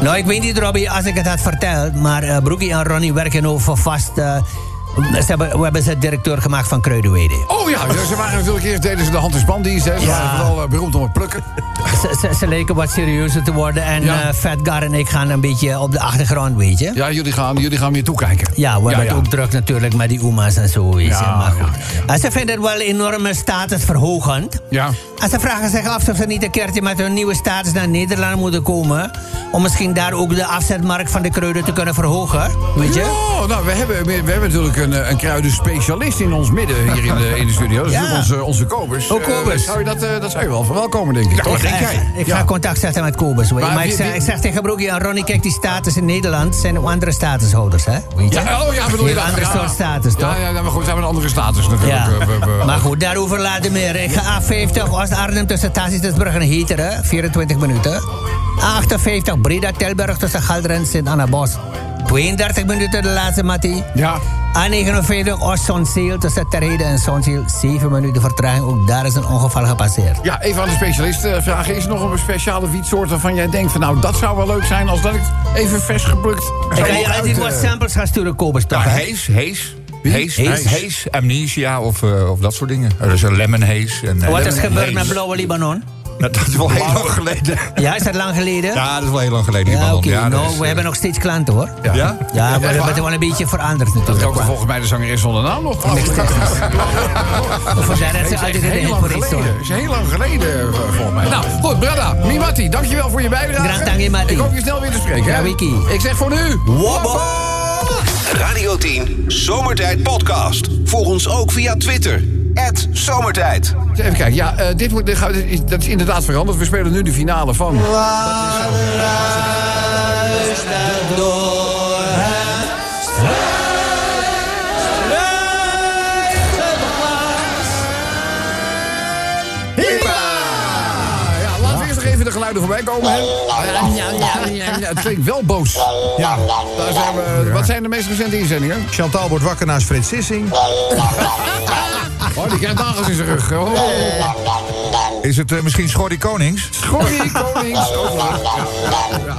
Speaker 4: Nou, ik weet niet, Robbie, als ik het had verteld... maar eh, Broekie en Ronnie werken voor vast... eh, ze hebben, we hebben ze directeur gemaakt van Kruidenwede.
Speaker 2: Oh ja, ja, ze waren natuurlijk eerst deden ze de hand- en spandienst. Hè. Ze
Speaker 4: Ja.
Speaker 2: waren vooral eh, beroemd om het plukken.
Speaker 4: Ze, ze, ze leken wat serieuzer te worden. En
Speaker 2: Ja.
Speaker 4: Fat Gar en ik gaan een beetje op de achtergrond, weet je.
Speaker 2: Ja, jullie gaan, jullie gaan meer toekijken.
Speaker 4: Ja, we hebben
Speaker 2: ja.
Speaker 4: het ook druk natuurlijk met die oema's en zo, weet je.
Speaker 2: Ja,
Speaker 4: maar goed.
Speaker 2: ja, ja,
Speaker 4: En ze vinden het wel enorme statusverhogend.
Speaker 2: Ja.
Speaker 4: En ze vragen zich af of ze niet een keertje met hun nieuwe status naar Nederland moeten komen. Om misschien daar ook de afzetmarkt van de kruiden te kunnen verhogen. Weet je?
Speaker 2: Ja, nou, we hebben, we hebben natuurlijk een, eh, een kruidenspecialist in ons midden hier in de, in de studio. Dat is
Speaker 4: Ja.
Speaker 2: onze, onze Kobus.
Speaker 4: Oh, Kobus.
Speaker 2: Eh, zou je dat, eh, dat zou je wel verwelkomen, denk ik. toch?
Speaker 4: Ik ga- Ik ga
Speaker 2: Ja.
Speaker 4: contact zetten met Kobus.
Speaker 2: Maar
Speaker 4: ik, zeg,
Speaker 2: wie-
Speaker 4: ik zeg tegen Broekie en Ronnie, kijk, die status in Nederland zijn ook andere statushouders, hè? Weet je?
Speaker 2: Ja, oh ja, bedoel je dat?
Speaker 4: andere soort status, toch?
Speaker 2: Ja, ja, maar goed, we hebben een andere status natuurlijk.
Speaker 4: Maar goed, daarover later meer. Ik ga A50 Oost-Arnhem tussen Tassisbrug en Heteren, 24 minuten. A58 Breda Tilburg tussen Galderen en Sint-Anna-Bos. 32 minuten de laatste, Mattie.
Speaker 2: Ja.
Speaker 4: A59 Oost-Zonzeel tussen Terheden en Zonzeel. 7 minuten vertraging. Ook daar is een ongeval gepasseerd.
Speaker 2: Ja, even aan de specialist eh, vragen. Is er nog een speciale wietsoort waarvan jij denkt... van nou, dat zou wel leuk zijn als dat ik even vers geplukt...
Speaker 4: Ik ga je
Speaker 2: uit,
Speaker 4: wat
Speaker 2: eh,
Speaker 4: samples gaan sturen, Kobus, toch?
Speaker 11: Ja? Hees, Hees. Hees,
Speaker 4: Hees?
Speaker 11: Hees, Hees, Amnesia of, eh, of dat soort dingen. Er is een Lemon Haze. En,
Speaker 4: Wat is gebeurd met. Blauwe Libanon?
Speaker 11: Dat is wel heel lang geleden.
Speaker 4: Ja, is dat lang geleden?
Speaker 11: Ja, dat is wel heel lang geleden.
Speaker 4: Ja.
Speaker 11: Ja, dat
Speaker 4: nou,
Speaker 11: is,
Speaker 4: we
Speaker 11: eh,
Speaker 4: hebben nog steeds klanten, hoor.
Speaker 11: Ja?
Speaker 4: Ja, maar we
Speaker 2: echt
Speaker 4: hebben
Speaker 2: waar?
Speaker 4: het wel een beetje veranderd
Speaker 2: Dat
Speaker 4: natuurlijk.
Speaker 2: is ook volgens mij de zangeres zonder naam nog.
Speaker 4: Voor de rest is altijd een
Speaker 2: heel lang
Speaker 4: voor iets,
Speaker 2: geleden. is heel lang geleden, eh, volgens mij. Nou, goed, Brada, Mimati, dankjewel voor je bijdrage.
Speaker 4: Grand dank.
Speaker 2: Ik hoop je snel weer te spreken. hè?
Speaker 4: Ja, Wiki.
Speaker 2: Ik zeg voor nu...
Speaker 1: Radio 10 Zomertijd Podcast. Volg ons ook via Twitter. Zomertijd.
Speaker 2: Even kijken, ja, eh, dit, wordt, dit gaat- dat is inderdaad veranderd. We spelen nu de finale van... Ja, laten we eerst nog even de geluiden voorbij komen. hè. Ja, ja, ja, ja, ja, Het klinkt wel boos.
Speaker 7: Ja.
Speaker 2: Daar zijn we, wat zijn de meest recente inzendingen?
Speaker 7: Chantal wordt wakker naast Frits Sissing.
Speaker 2: Oh, die krijgt nagels in zijn rug. Oh,
Speaker 11: Is het eh, misschien Schorrie Konings?
Speaker 2: Schorrie Konings. Ja, ja, ja.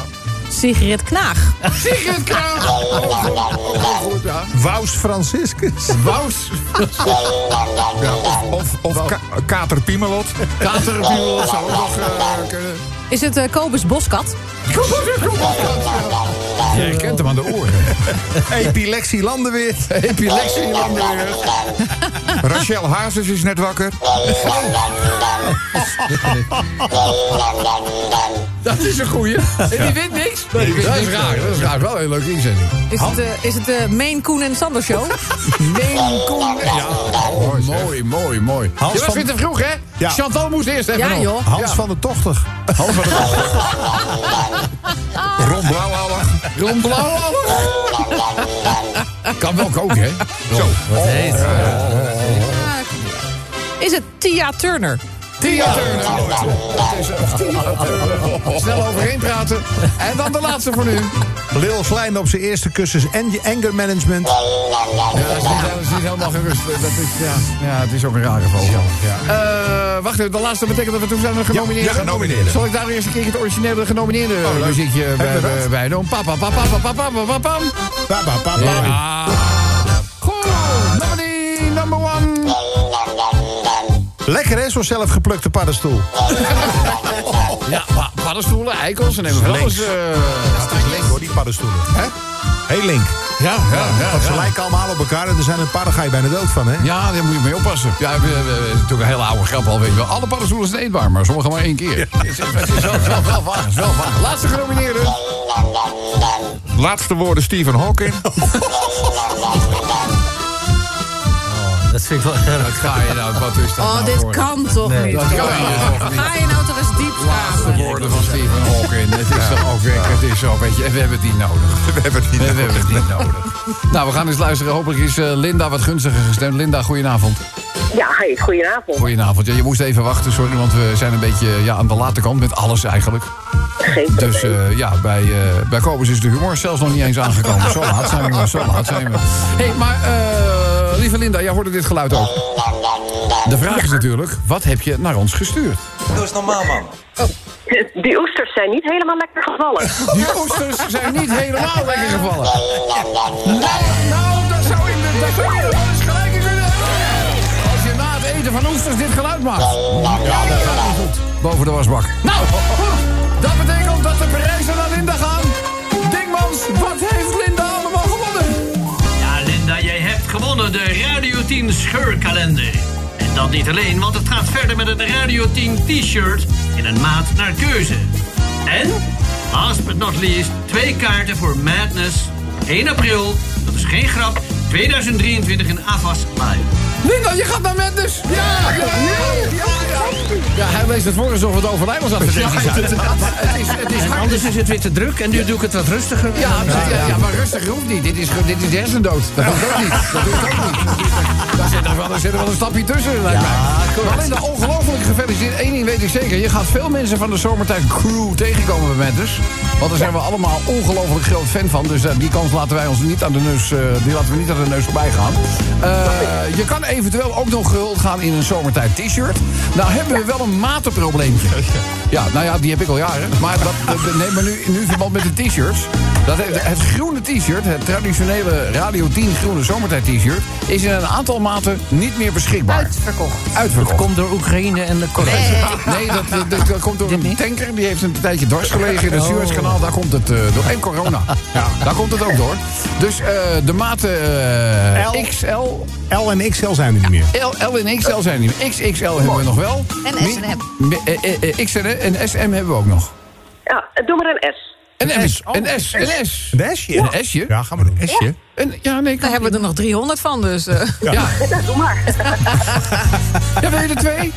Speaker 8: Sigrid Knaag.
Speaker 2: Sigrid goed, ja.
Speaker 7: Wous Franciscus.
Speaker 2: Wous.
Speaker 11: Ja, of of, of Ka- Kater Piemelot.
Speaker 2: Katerpiel zou ook nog kunnen.
Speaker 8: Is het eh, Kobus Boskat?
Speaker 2: Je kent hem aan de oren.
Speaker 7: Epilepsie Landenweert.
Speaker 2: Epilepsie Landenweer.
Speaker 11: Rachel Hazes is net wakker.
Speaker 2: Dat is een goeie. En die wint niks. Dat is raar. Dat is raar. Wel een hele leuke inzending.
Speaker 8: Is het, eh, is het de Main Koen en Sander Show?
Speaker 2: Main Koen. Ja, oh, mooi, mooi, mooi.
Speaker 7: Hans
Speaker 2: Je was
Speaker 7: van-
Speaker 2: weer te vroeg, hè?
Speaker 7: Ja.
Speaker 2: Chantal moest eerst even
Speaker 8: Ja, joh.
Speaker 7: Hans
Speaker 2: Ja.
Speaker 7: van de Tochtig.
Speaker 2: Hans van de
Speaker 11: Ron Blauwallig.
Speaker 2: Ron Blauwallig. Kan wel koken, hè? Zo.
Speaker 8: Is het Tia Turner?
Speaker 2: Tia Turner. Snel overheen praten. En dan de laatste voor nu.
Speaker 7: Lil Klein op zijn eerste cursus en anger management.
Speaker 2: Ja, dat is niet, dat is niet helemaal gerust. Dat is, ja, ja, het is ook een rare vogel. Eh, wacht even, de laatste betekent dat we toen zijn genomineerd.
Speaker 11: Ja, ja, genomineerd.
Speaker 2: Zal ik daar eerst een keer het originele genomineerde muziekje bij, bij, bij doen? Papa, papa, papa, papa, papa, pam.
Speaker 7: Papa, papa. Lekker hè, zo'n zelfgeplukte paddenstoel.
Speaker 2: Ja, pa- paddenstoelen, eikels, ze nemen alles. eh,
Speaker 7: Het is link hoor, die paddenstoelen. Hè? Heel link.
Speaker 2: ja, ja, ja.
Speaker 7: Want ze
Speaker 2: ja.
Speaker 7: lijken allemaal op elkaar en er zijn een paar, daar ga je bijna dood van hè.
Speaker 2: Ja, daar moet je mee oppassen. Ja, we, we, we- het is natuurlijk een hele oude grap al, weet je wel. Alle paddenstoelen zijn eetbaar, maar sommige maar één keer. Het is, het is wel, wel, wel waar, het is wel waar. Laatste genomineerde.
Speaker 11: Laatste woorden Stephen Hawking.
Speaker 4: Dat vind ik wel erg.
Speaker 2: Wat ga je nou, wat is dat
Speaker 8: Oh,
Speaker 2: nou
Speaker 8: dit
Speaker 2: voor-
Speaker 8: kan toch niet?
Speaker 2: Dat kan je toch niet.
Speaker 8: Ga je nou toch eens diep
Speaker 2: Laatste
Speaker 8: graven?
Speaker 2: woorden van Stephen Hawking. Het is toch ook weer, het is zo, weet je, en we hebben het niet nodig.
Speaker 11: We hebben het niet
Speaker 2: We
Speaker 11: nodig.
Speaker 2: hebben het niet nodig. Nou, we gaan eens luisteren. Hopelijk is eh, Linda wat gunstiger gestemd. Linda, goedenavond.
Speaker 12: Ja, hey, goedenavond.
Speaker 2: Goedenavond. Ja, je moest even wachten, sorry, want we zijn een beetje ja, aan de late kant met alles eigenlijk.
Speaker 12: Geen probleem.
Speaker 2: Dus eh, ja, bij, eh bij Kobus is de humor zelfs nog niet eens aangekomen. Zo laat zijn we. Zo laat zijn we. hey, maar eh, lieve Linda, jij hoorde dit geluid ook. De vraag is natuurlijk, wat heb je naar ons gestuurd?
Speaker 13: Doe eens normaal, man.
Speaker 12: Die oesters zijn niet helemaal lekker gevallen.
Speaker 2: Die oesters zijn niet helemaal lekker gevallen. Nou, nou, dat zou in de... Dat zou gelijk in kunnen hebben. Als je na het eten van oesters dit geluid maakt. Ja, dat gaat niet goed. Boven de wasbak. Nou, goed. Dat betekent dat de prijzen naar Linda gaan. Dingmans, wat gewonnen
Speaker 10: de Radio 10 scheurkalender. En dat niet alleen, want het gaat verder met een Radio 10 t-shirt in een maat naar keuze. En, last but not least, twee kaarten voor Madness. 1 april, dat is geen grap, 2023 in Avas Live.
Speaker 2: Linda, je gaat naar Mendes. Ja, ja, ja, ja. Ja, hij leest het voor alsof het was zijn. Het is, het is
Speaker 4: het weer te druk en nu doe ik het wat rustiger.
Speaker 2: Ja, ja, ja, maar rustig hoeft niet. Dit is, dit is hersendood. Dat hoeft ook niet. Dat hoeft ook niet. Daar zit er wel, daar zit er wel een stapje tussen, lijkt mij. Maar Linda, ongelooflijk gefeliciteerd. Eén ding weet ik zeker. Je gaat veel mensen van de Zomertijd Crew tegenkomen bij Mendes. Want daar zijn we allemaal ongelooflijk groot fan van. Dus eh, die kans laten wij ons niet aan de neus, eh, die laten we niet aan de neus voorbij gaan. Eh, je kan eventueel ook nog gehuld gaan in een Zomertijd t-shirt. Nou hebben we wel een matenprobleempje. Ja, nou ja, die heb ik al jaren. Maar, dat, dat- nee, maar nu, nu in verband met de t-shirts. Dat het, het groene t-shirt, het traditionele Radio 10 groene zomertijd t-shirt... is in een aantal maten niet meer beschikbaar.
Speaker 8: Uitverkocht.
Speaker 2: Uitverkocht.
Speaker 4: Komt door Oekraïne en de Korea.
Speaker 2: Nee, dat, dat, dat komt door een tanker. Die heeft een tijdje dwars gelegen in het Suezkanaal. Daar komt het eh, door. En corona. Ja, daar komt het ook door. Dus eh, de maten eh,
Speaker 7: L.
Speaker 2: XL...
Speaker 7: L en XL zijn er niet meer.
Speaker 2: L, L en XL zijn er niet meer. XXL hebben we nog wel.
Speaker 8: En S en M.
Speaker 2: Mi- eh, X en, en SM hebben we ook nog.
Speaker 12: Ja, doe maar een S.
Speaker 2: Een S. Een S. Een S.
Speaker 7: Een S'je?
Speaker 2: Een S'je.
Speaker 7: Ja, gaan we een S'je.
Speaker 2: Een, ja, nee,
Speaker 8: Daar hebben we er nog 300 van, dus... eh.
Speaker 2: Ja.
Speaker 12: Ja, doe maar.
Speaker 2: ja, wil je er twee?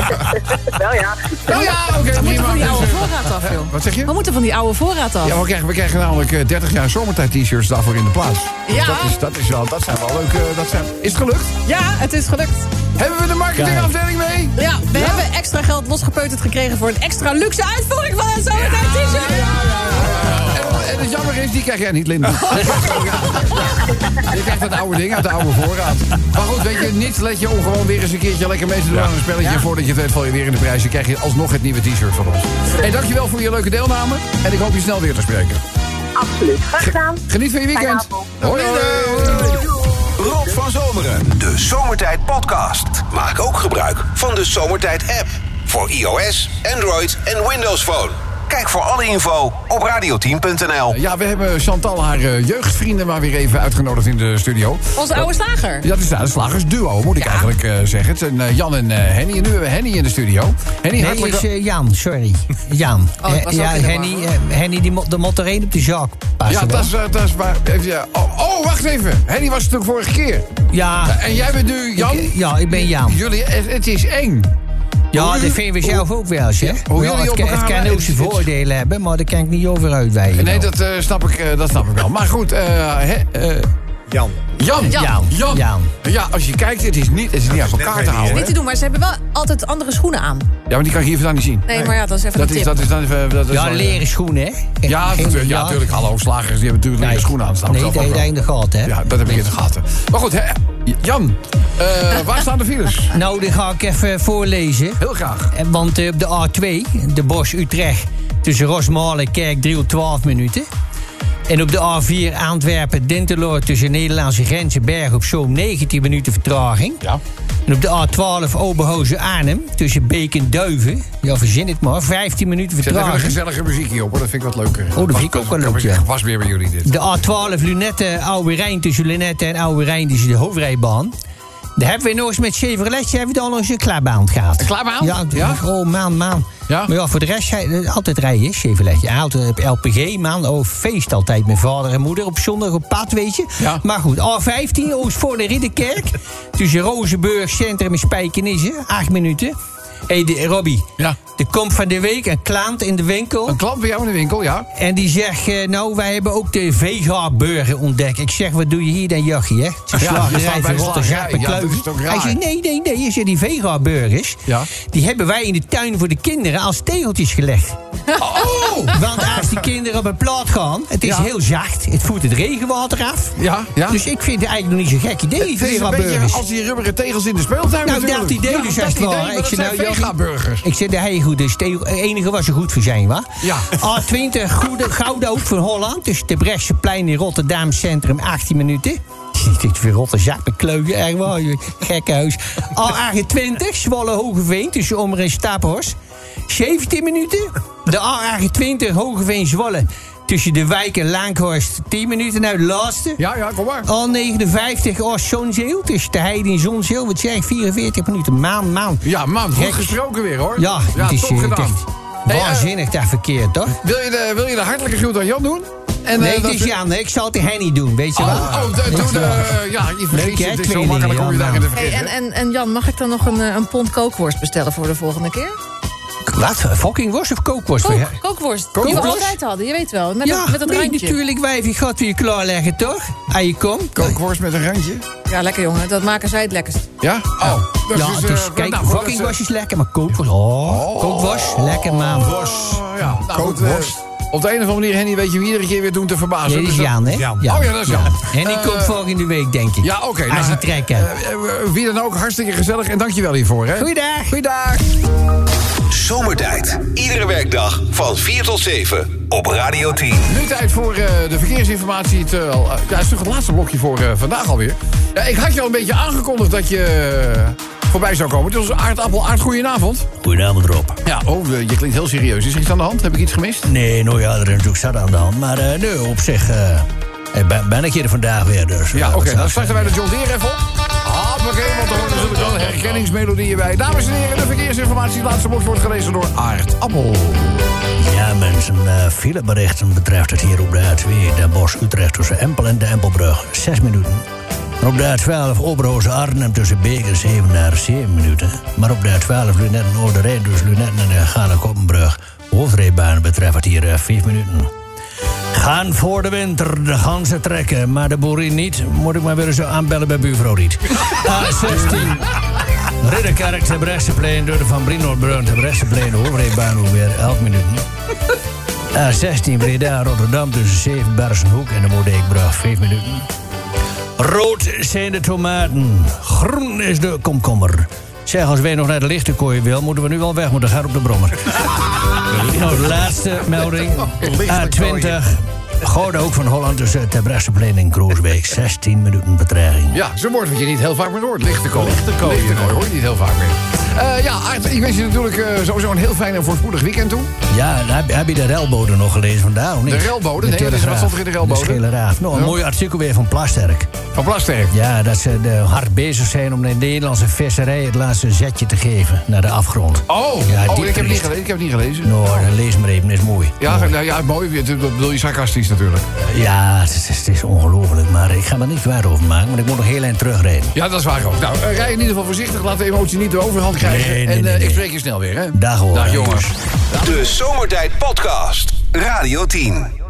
Speaker 12: Wel ja.
Speaker 2: Oh ja, oké.
Speaker 8: We moeten van die oude
Speaker 2: Dus, eh,
Speaker 8: voorraad af, joh.
Speaker 2: Wat zeg je?
Speaker 8: We moeten van die oude voorraad af.
Speaker 2: Ja, we krijgen, we krijgen namelijk eh, 30 jaar zomertijd t-shirts daarvoor in de plaats. Dus
Speaker 8: Ja.
Speaker 2: Dat, is, dat, is wel, dat zijn wel leuke... Dat zijn, is het gelukt?
Speaker 8: Ja, het is gelukt.
Speaker 2: Hebben we de marketingafdeling mee?
Speaker 8: Ja, we hebben extra geld losgepeuterd gekregen voor een extra luxe uitvoering van een zomertijd t-shirt.
Speaker 2: En, het jammer is, die krijg jij niet, Linda. Je krijgt dat oude ding uit de oude voorraad. Maar goed, weet je, niets let je om gewoon weer eens een keertje lekker mee te doen aan een spelletje. En voordat je het weet val je weer in de prijs. Je krijg je alsnog het nieuwe t-shirt van ons. Hey, dankjewel voor je leuke deelname. En ik hoop je snel weer te spreken.
Speaker 12: Absoluut. Graag gedaan.
Speaker 2: Geniet van je weekend. Hoi.
Speaker 1: Rob van Zomeren, de Zomertijd Podcast. Maak ook gebruik van de Zomertijd app. Voor iOS, Android en Windows Phone. Kijk voor alle info op radioteam.nl.
Speaker 2: Ja, we hebben Chantal, haar eh, jeugdvrienden, maar weer even uitgenodigd in de studio.
Speaker 8: Onze oude slager.
Speaker 2: Ja, dat is nou, de slagersduo, moet ik eigenlijk eh, zeggen. Het zijn eh, Jan en eh, Henny. En nu hebben we Henny in de studio. Henny,
Speaker 4: Nee,
Speaker 2: hartelijk...
Speaker 4: is eh, Jan, sorry. Jan.
Speaker 8: Oh,
Speaker 4: ja,
Speaker 8: de
Speaker 4: Henny, Henny die mo- één op de passen.
Speaker 2: ja, dat is, dat is waar. Even, ja. Oh, oh, wacht even. Henny was het ook vorige keer.
Speaker 4: Ja,
Speaker 2: En jij bent nu Jan?
Speaker 4: ik- ja, ik ben Jan.
Speaker 2: Jullie, het, het is eng.
Speaker 4: Ja, dat vinden we zelf ook wel hè?
Speaker 2: hoe
Speaker 4: Ja,
Speaker 2: jullie
Speaker 4: het,
Speaker 2: op
Speaker 4: kan-
Speaker 2: elkaar
Speaker 4: het kan ook zijn voordelen hebben, maar daar kan ik niet over uitwijken.
Speaker 2: Nee, dat, eh, snap ik, eh, dat snap ik wel. Maar goed, hè, eh,
Speaker 7: Jan.
Speaker 2: Jan.
Speaker 4: Jan.
Speaker 2: Jan.
Speaker 4: Jan.
Speaker 2: Ja, als je kijkt, het is niet, het is niet uit elkaar te houden.
Speaker 8: Niet te doen, maar ze hebben wel altijd andere schoenen aan.
Speaker 2: Ja, maar die kan ik hier vandaan niet zien.
Speaker 8: Nee, maar ja, dat is even
Speaker 2: Dat
Speaker 8: een
Speaker 2: is,
Speaker 8: tip.
Speaker 2: dat is dan even... Dat is
Speaker 4: Ja, leren schoenen, hè?
Speaker 2: Ja, natuurlijk, ja, natuurlijk. Hallo, slagers, die hebben natuurlijk leren schoenen aan staan.
Speaker 4: Nee, dat in de gaten, hè?
Speaker 2: Ja, dat heb ik in de gaten. Maar goed, hè, Jan, eh, waar staan de files?
Speaker 4: Nou, die ga ik even voorlezen.
Speaker 2: Heel graag.
Speaker 4: Eh, Want eh, op de A2, de Bosch Utrecht, tussen Rosmalen en Kerkdriel 12 minuten. En op de A4 Antwerpen Dinteloor tussen Nederlandse grens en Berg op Zoom 19 minuten vertraging.
Speaker 2: Ja.
Speaker 4: En op de A12 Oberhausen Arnhem tussen Beek en Duiven, ja verzin het maar, 15 minuten
Speaker 2: Zet even een
Speaker 4: vertraging.
Speaker 2: gezellige muziek hier op, hoor. Dat vind ik wat leuker.
Speaker 4: Oh, dat vind ik ook wel leuk, ja.
Speaker 2: Was weer bij jullie dit.
Speaker 4: De A12 Lunette Oude Rijn tussen Lunette en Oude Rijn tussen de hoofdrijbaan. Daar hebben we nog eens met Chevrolet hebben we dan nog eens een klaarbaan gehad.
Speaker 2: Een klaarbaan?
Speaker 4: Ja,
Speaker 2: Ja?
Speaker 4: oh man, man.
Speaker 2: Ja?
Speaker 4: Maar ja, voor de rest altijd rijden, Chevrolet. Je altijd op LPG, man. Oh, feest altijd met vader en moeder op zondag op pad, weet je.
Speaker 2: Ja.
Speaker 4: Maar goed, A15, Oostvoorne Ridderkerk. tussen Rozenburg Centrum en Spijkenisse. Acht minuten. Hé, hey, Robbie.
Speaker 2: Ja.
Speaker 4: Er komt van de week een klant in de winkel.
Speaker 2: Een klant bij jou in de winkel, ja?
Speaker 4: En die zegt, eh, nou, wij hebben ook de Vega-burger ontdekt. Ik zeg, wat doe je hier dan, Jachie, hè? Het is
Speaker 2: Ja,
Speaker 4: van
Speaker 2: de
Speaker 4: Rotterdam
Speaker 2: slagerij. Ja, dat is toch raar?
Speaker 4: Hij zegt, nee, nee, nee. Je zegt, die Vega-burgers,
Speaker 2: Ja.
Speaker 4: die hebben wij in de tuin voor de kinderen als tegeltjes gelegd.
Speaker 2: Oh!
Speaker 4: Want als die kinderen op een plaat gaan, het is
Speaker 2: Ja.
Speaker 4: heel zacht. Het voert het regenwater af.
Speaker 2: Ja, ja.
Speaker 4: Dus ik vind het eigenlijk nog niet zo'n gek idee, die Vega-burgers.
Speaker 2: als die rubberen tegels in de speeltuin
Speaker 4: Nou, dat idee dus ware.
Speaker 2: maar
Speaker 4: Ik zeg, nou,
Speaker 2: Vega-burgers.
Speaker 4: Ik zeg, de hij goed is. Het enige wat ze goed voor zijn, wa?
Speaker 2: Ja.
Speaker 4: A20, goede, Gouden Hoek van Holland. Dus de Brechtseplein in Rotterdam Centrum, 18 minuten. Dit is weer Rotterdam, met kleugen, echt waar. Gekke huis. A28, Zwolle Hogeveen, tussen Ommer en Staphorst. 17 minuten. De A28, Hogeveen Zwolle. Tussen de wijk en Laaghorst, 10 minuten. Nou, de laatste.
Speaker 2: Ja, ja, kom maar.
Speaker 4: A59, Oost Zonzeel. Tussen de Heide en Zonzeel. Wat zeg ik, 44 minuten. Maan, maan.
Speaker 2: Ja, man, goed gesproken weer, hoor.
Speaker 4: Ja,
Speaker 2: ja
Speaker 4: het is
Speaker 2: top
Speaker 4: eh,
Speaker 2: gedaan. Hey, eh,
Speaker 4: waanzinnig dat verkeerd, toch?
Speaker 2: wil, je de, wil je de hartelijke groet aan Jan doen? En,
Speaker 4: nee,
Speaker 2: eh,
Speaker 4: het
Speaker 2: dat
Speaker 4: is Jan. Ik zal het de Henny doen, weet je wel.
Speaker 2: Oh, oh de- doe de... Ja, je vergeet
Speaker 4: Leuk,
Speaker 2: je.
Speaker 4: hè,
Speaker 2: Het is zo makkelijk om je
Speaker 4: ja,
Speaker 2: daarin te
Speaker 4: man.
Speaker 8: Hey,
Speaker 2: vergeten.
Speaker 8: en, en, en Jan, mag ik dan nog een, een pond kookworst bestellen voor de volgende keer?
Speaker 4: Wat? Fucking worst of kookworst?
Speaker 8: Kook,
Speaker 4: Ja,
Speaker 8: kookworst. Die we
Speaker 4: Kookworst?
Speaker 8: altijd hadden, je weet wel. Met,
Speaker 4: ja
Speaker 8: met dat
Speaker 4: nee,
Speaker 8: randje.
Speaker 4: natuurlijk, wijfie. God weer klaarleggen, toch? Aan je kom.
Speaker 2: Kookworst met een randje.
Speaker 8: Ja, lekker jongen. Dat maken zij het lekkerst.
Speaker 2: Ja? Oh. dat
Speaker 4: Ja,
Speaker 2: is,
Speaker 4: het is,
Speaker 2: eh,
Speaker 4: kijk,
Speaker 2: nou,
Speaker 4: fucking
Speaker 2: is,
Speaker 4: worst is lekker, maar kookworst... Oh, kookworst, lekker, man.
Speaker 2: eh, ja, nou, eh,
Speaker 6: Kookworst.
Speaker 2: Op de een of andere manier, Henny, weet je wie iedere keer weer doen te verbazen.
Speaker 4: Nee, dit is
Speaker 2: Dus dat-
Speaker 4: Jan, hè?
Speaker 7: Jan.
Speaker 2: Oh ja, dat is Jan.
Speaker 4: Die
Speaker 2: Eh,
Speaker 4: komt volgende week, denk ik.
Speaker 2: Ja, oké.
Speaker 4: Als
Speaker 2: nou,
Speaker 4: hij trekken.
Speaker 2: eh, eh, wie dan ook, hartstikke gezellig. En dankjewel hiervoor, hè.
Speaker 4: Goeiedag.
Speaker 2: Goeiedag.
Speaker 1: Zomertijd. Iedere werkdag van 4 tot 7 op Radio 10.
Speaker 2: Nu tijd voor eh, de verkeersinformatie. Het, eh, ja, het is toch het laatste blokje voor eh, vandaag alweer. Ja, ik had je al een beetje aangekondigd dat je voorbij zou komen. Het was aardappel. Aard, goedenavond.
Speaker 13: Goedenavond Rob.
Speaker 2: Ja, oh, je klinkt heel serieus. Is er iets aan de hand? Heb ik iets gemist?
Speaker 13: Nee, nou ja, er is natuurlijk zat aan de hand. Maar eh nee, op zich ben, ben ik hier vandaag weer. Dus,
Speaker 2: Ja, oké. dan starten wij de John Deere even op. Hoppakee, want er wel herkenningsmelodieën bij. Dames en heren, de verkeersinformatie. Laatste blokje wordt gelezen door Aard Appel.
Speaker 13: Ja, mensen, eh fileberichten betreft het hier op de A2, Den Bosch, Utrecht tussen Empel en de Empelbrug, 6 minuten. Op de A12 Oberhoze Arnhem tussen Beek en Zevenaar, 7 minuten. Maar op de A12 Lunetten Oude dus Lunetten en de Gale Koppenbrug, hoofdrijbaan betreft het hier 5 minuten. Gaan voor de winter de ganzen trekken, maar de boerin niet. Moet ik maar weer zo aanbellen bij buurvrouw Riet. A16. Ridderkerk, de Bresseplein, door de Van Brinoordbrug, de Bresseplein, de hoofdrijbaan weer 11 minuten.
Speaker 4: A16 Breda, Rotterdam tussen Zevenbergenhoek en de Moerdijkbrug. 5 minuten. Rood zijn de tomaten. Groen is de komkommer. Zeg, als wij nog naar de lichtenkooi wil, moeten we nu wel weg, moeten gaan op de brommer. nou, de laatste melding. A20. Gouden Hoek van Holland tussen Terbrechtseplein en Kroosbeek. 16 minuten betreiging.
Speaker 2: Ja, zo'n woord wat je niet heel vaak meer hoort. Lichte kooi. Lichte kooi. hoor je niet heel vaak meer. Eh, ja, ik wens je natuurlijk eh, sowieso een heel fijn en voorspoedig weekend toe.
Speaker 4: Ja, heb, heb je de relbode nog gelezen vandaag, of niet?
Speaker 2: De relbode? Nee, wat is- wat stond er in de relbode?
Speaker 4: De Raaf. Nou, een
Speaker 2: Ja.
Speaker 4: mooi artikel weer van Plasterk.
Speaker 2: Van Plasterk?
Speaker 4: Ja, dat ze de hard bezig zijn om de Nederlandse visserij het laatste zetje te geven naar de afgrond.
Speaker 2: Oh,
Speaker 4: Ja,
Speaker 2: oh ik, heb niet gelezen, ik heb niet gelezen.
Speaker 4: Nou, lees maar even, is mooi.
Speaker 2: Ja, nou, ja, mooi. Dat bedoel je sarcastisch natuurlijk.
Speaker 4: Ja, het is, het is ongelooflijk, maar ik ga er niet kwaad over maken, want ik moet nog heel eind terugrijden.
Speaker 2: Ja, dat is waar ook. Nou, rij in ieder geval voorzichtig. Laat de emotie niet de overhand krijgen.
Speaker 4: Nee, nee,
Speaker 2: en
Speaker 4: nee,
Speaker 2: eh, ik
Speaker 4: nee.
Speaker 2: spreek je snel weer, hè?
Speaker 4: Dag hoor.
Speaker 2: Dag jongens.
Speaker 1: De Zomertijd Podcast. Radio 10.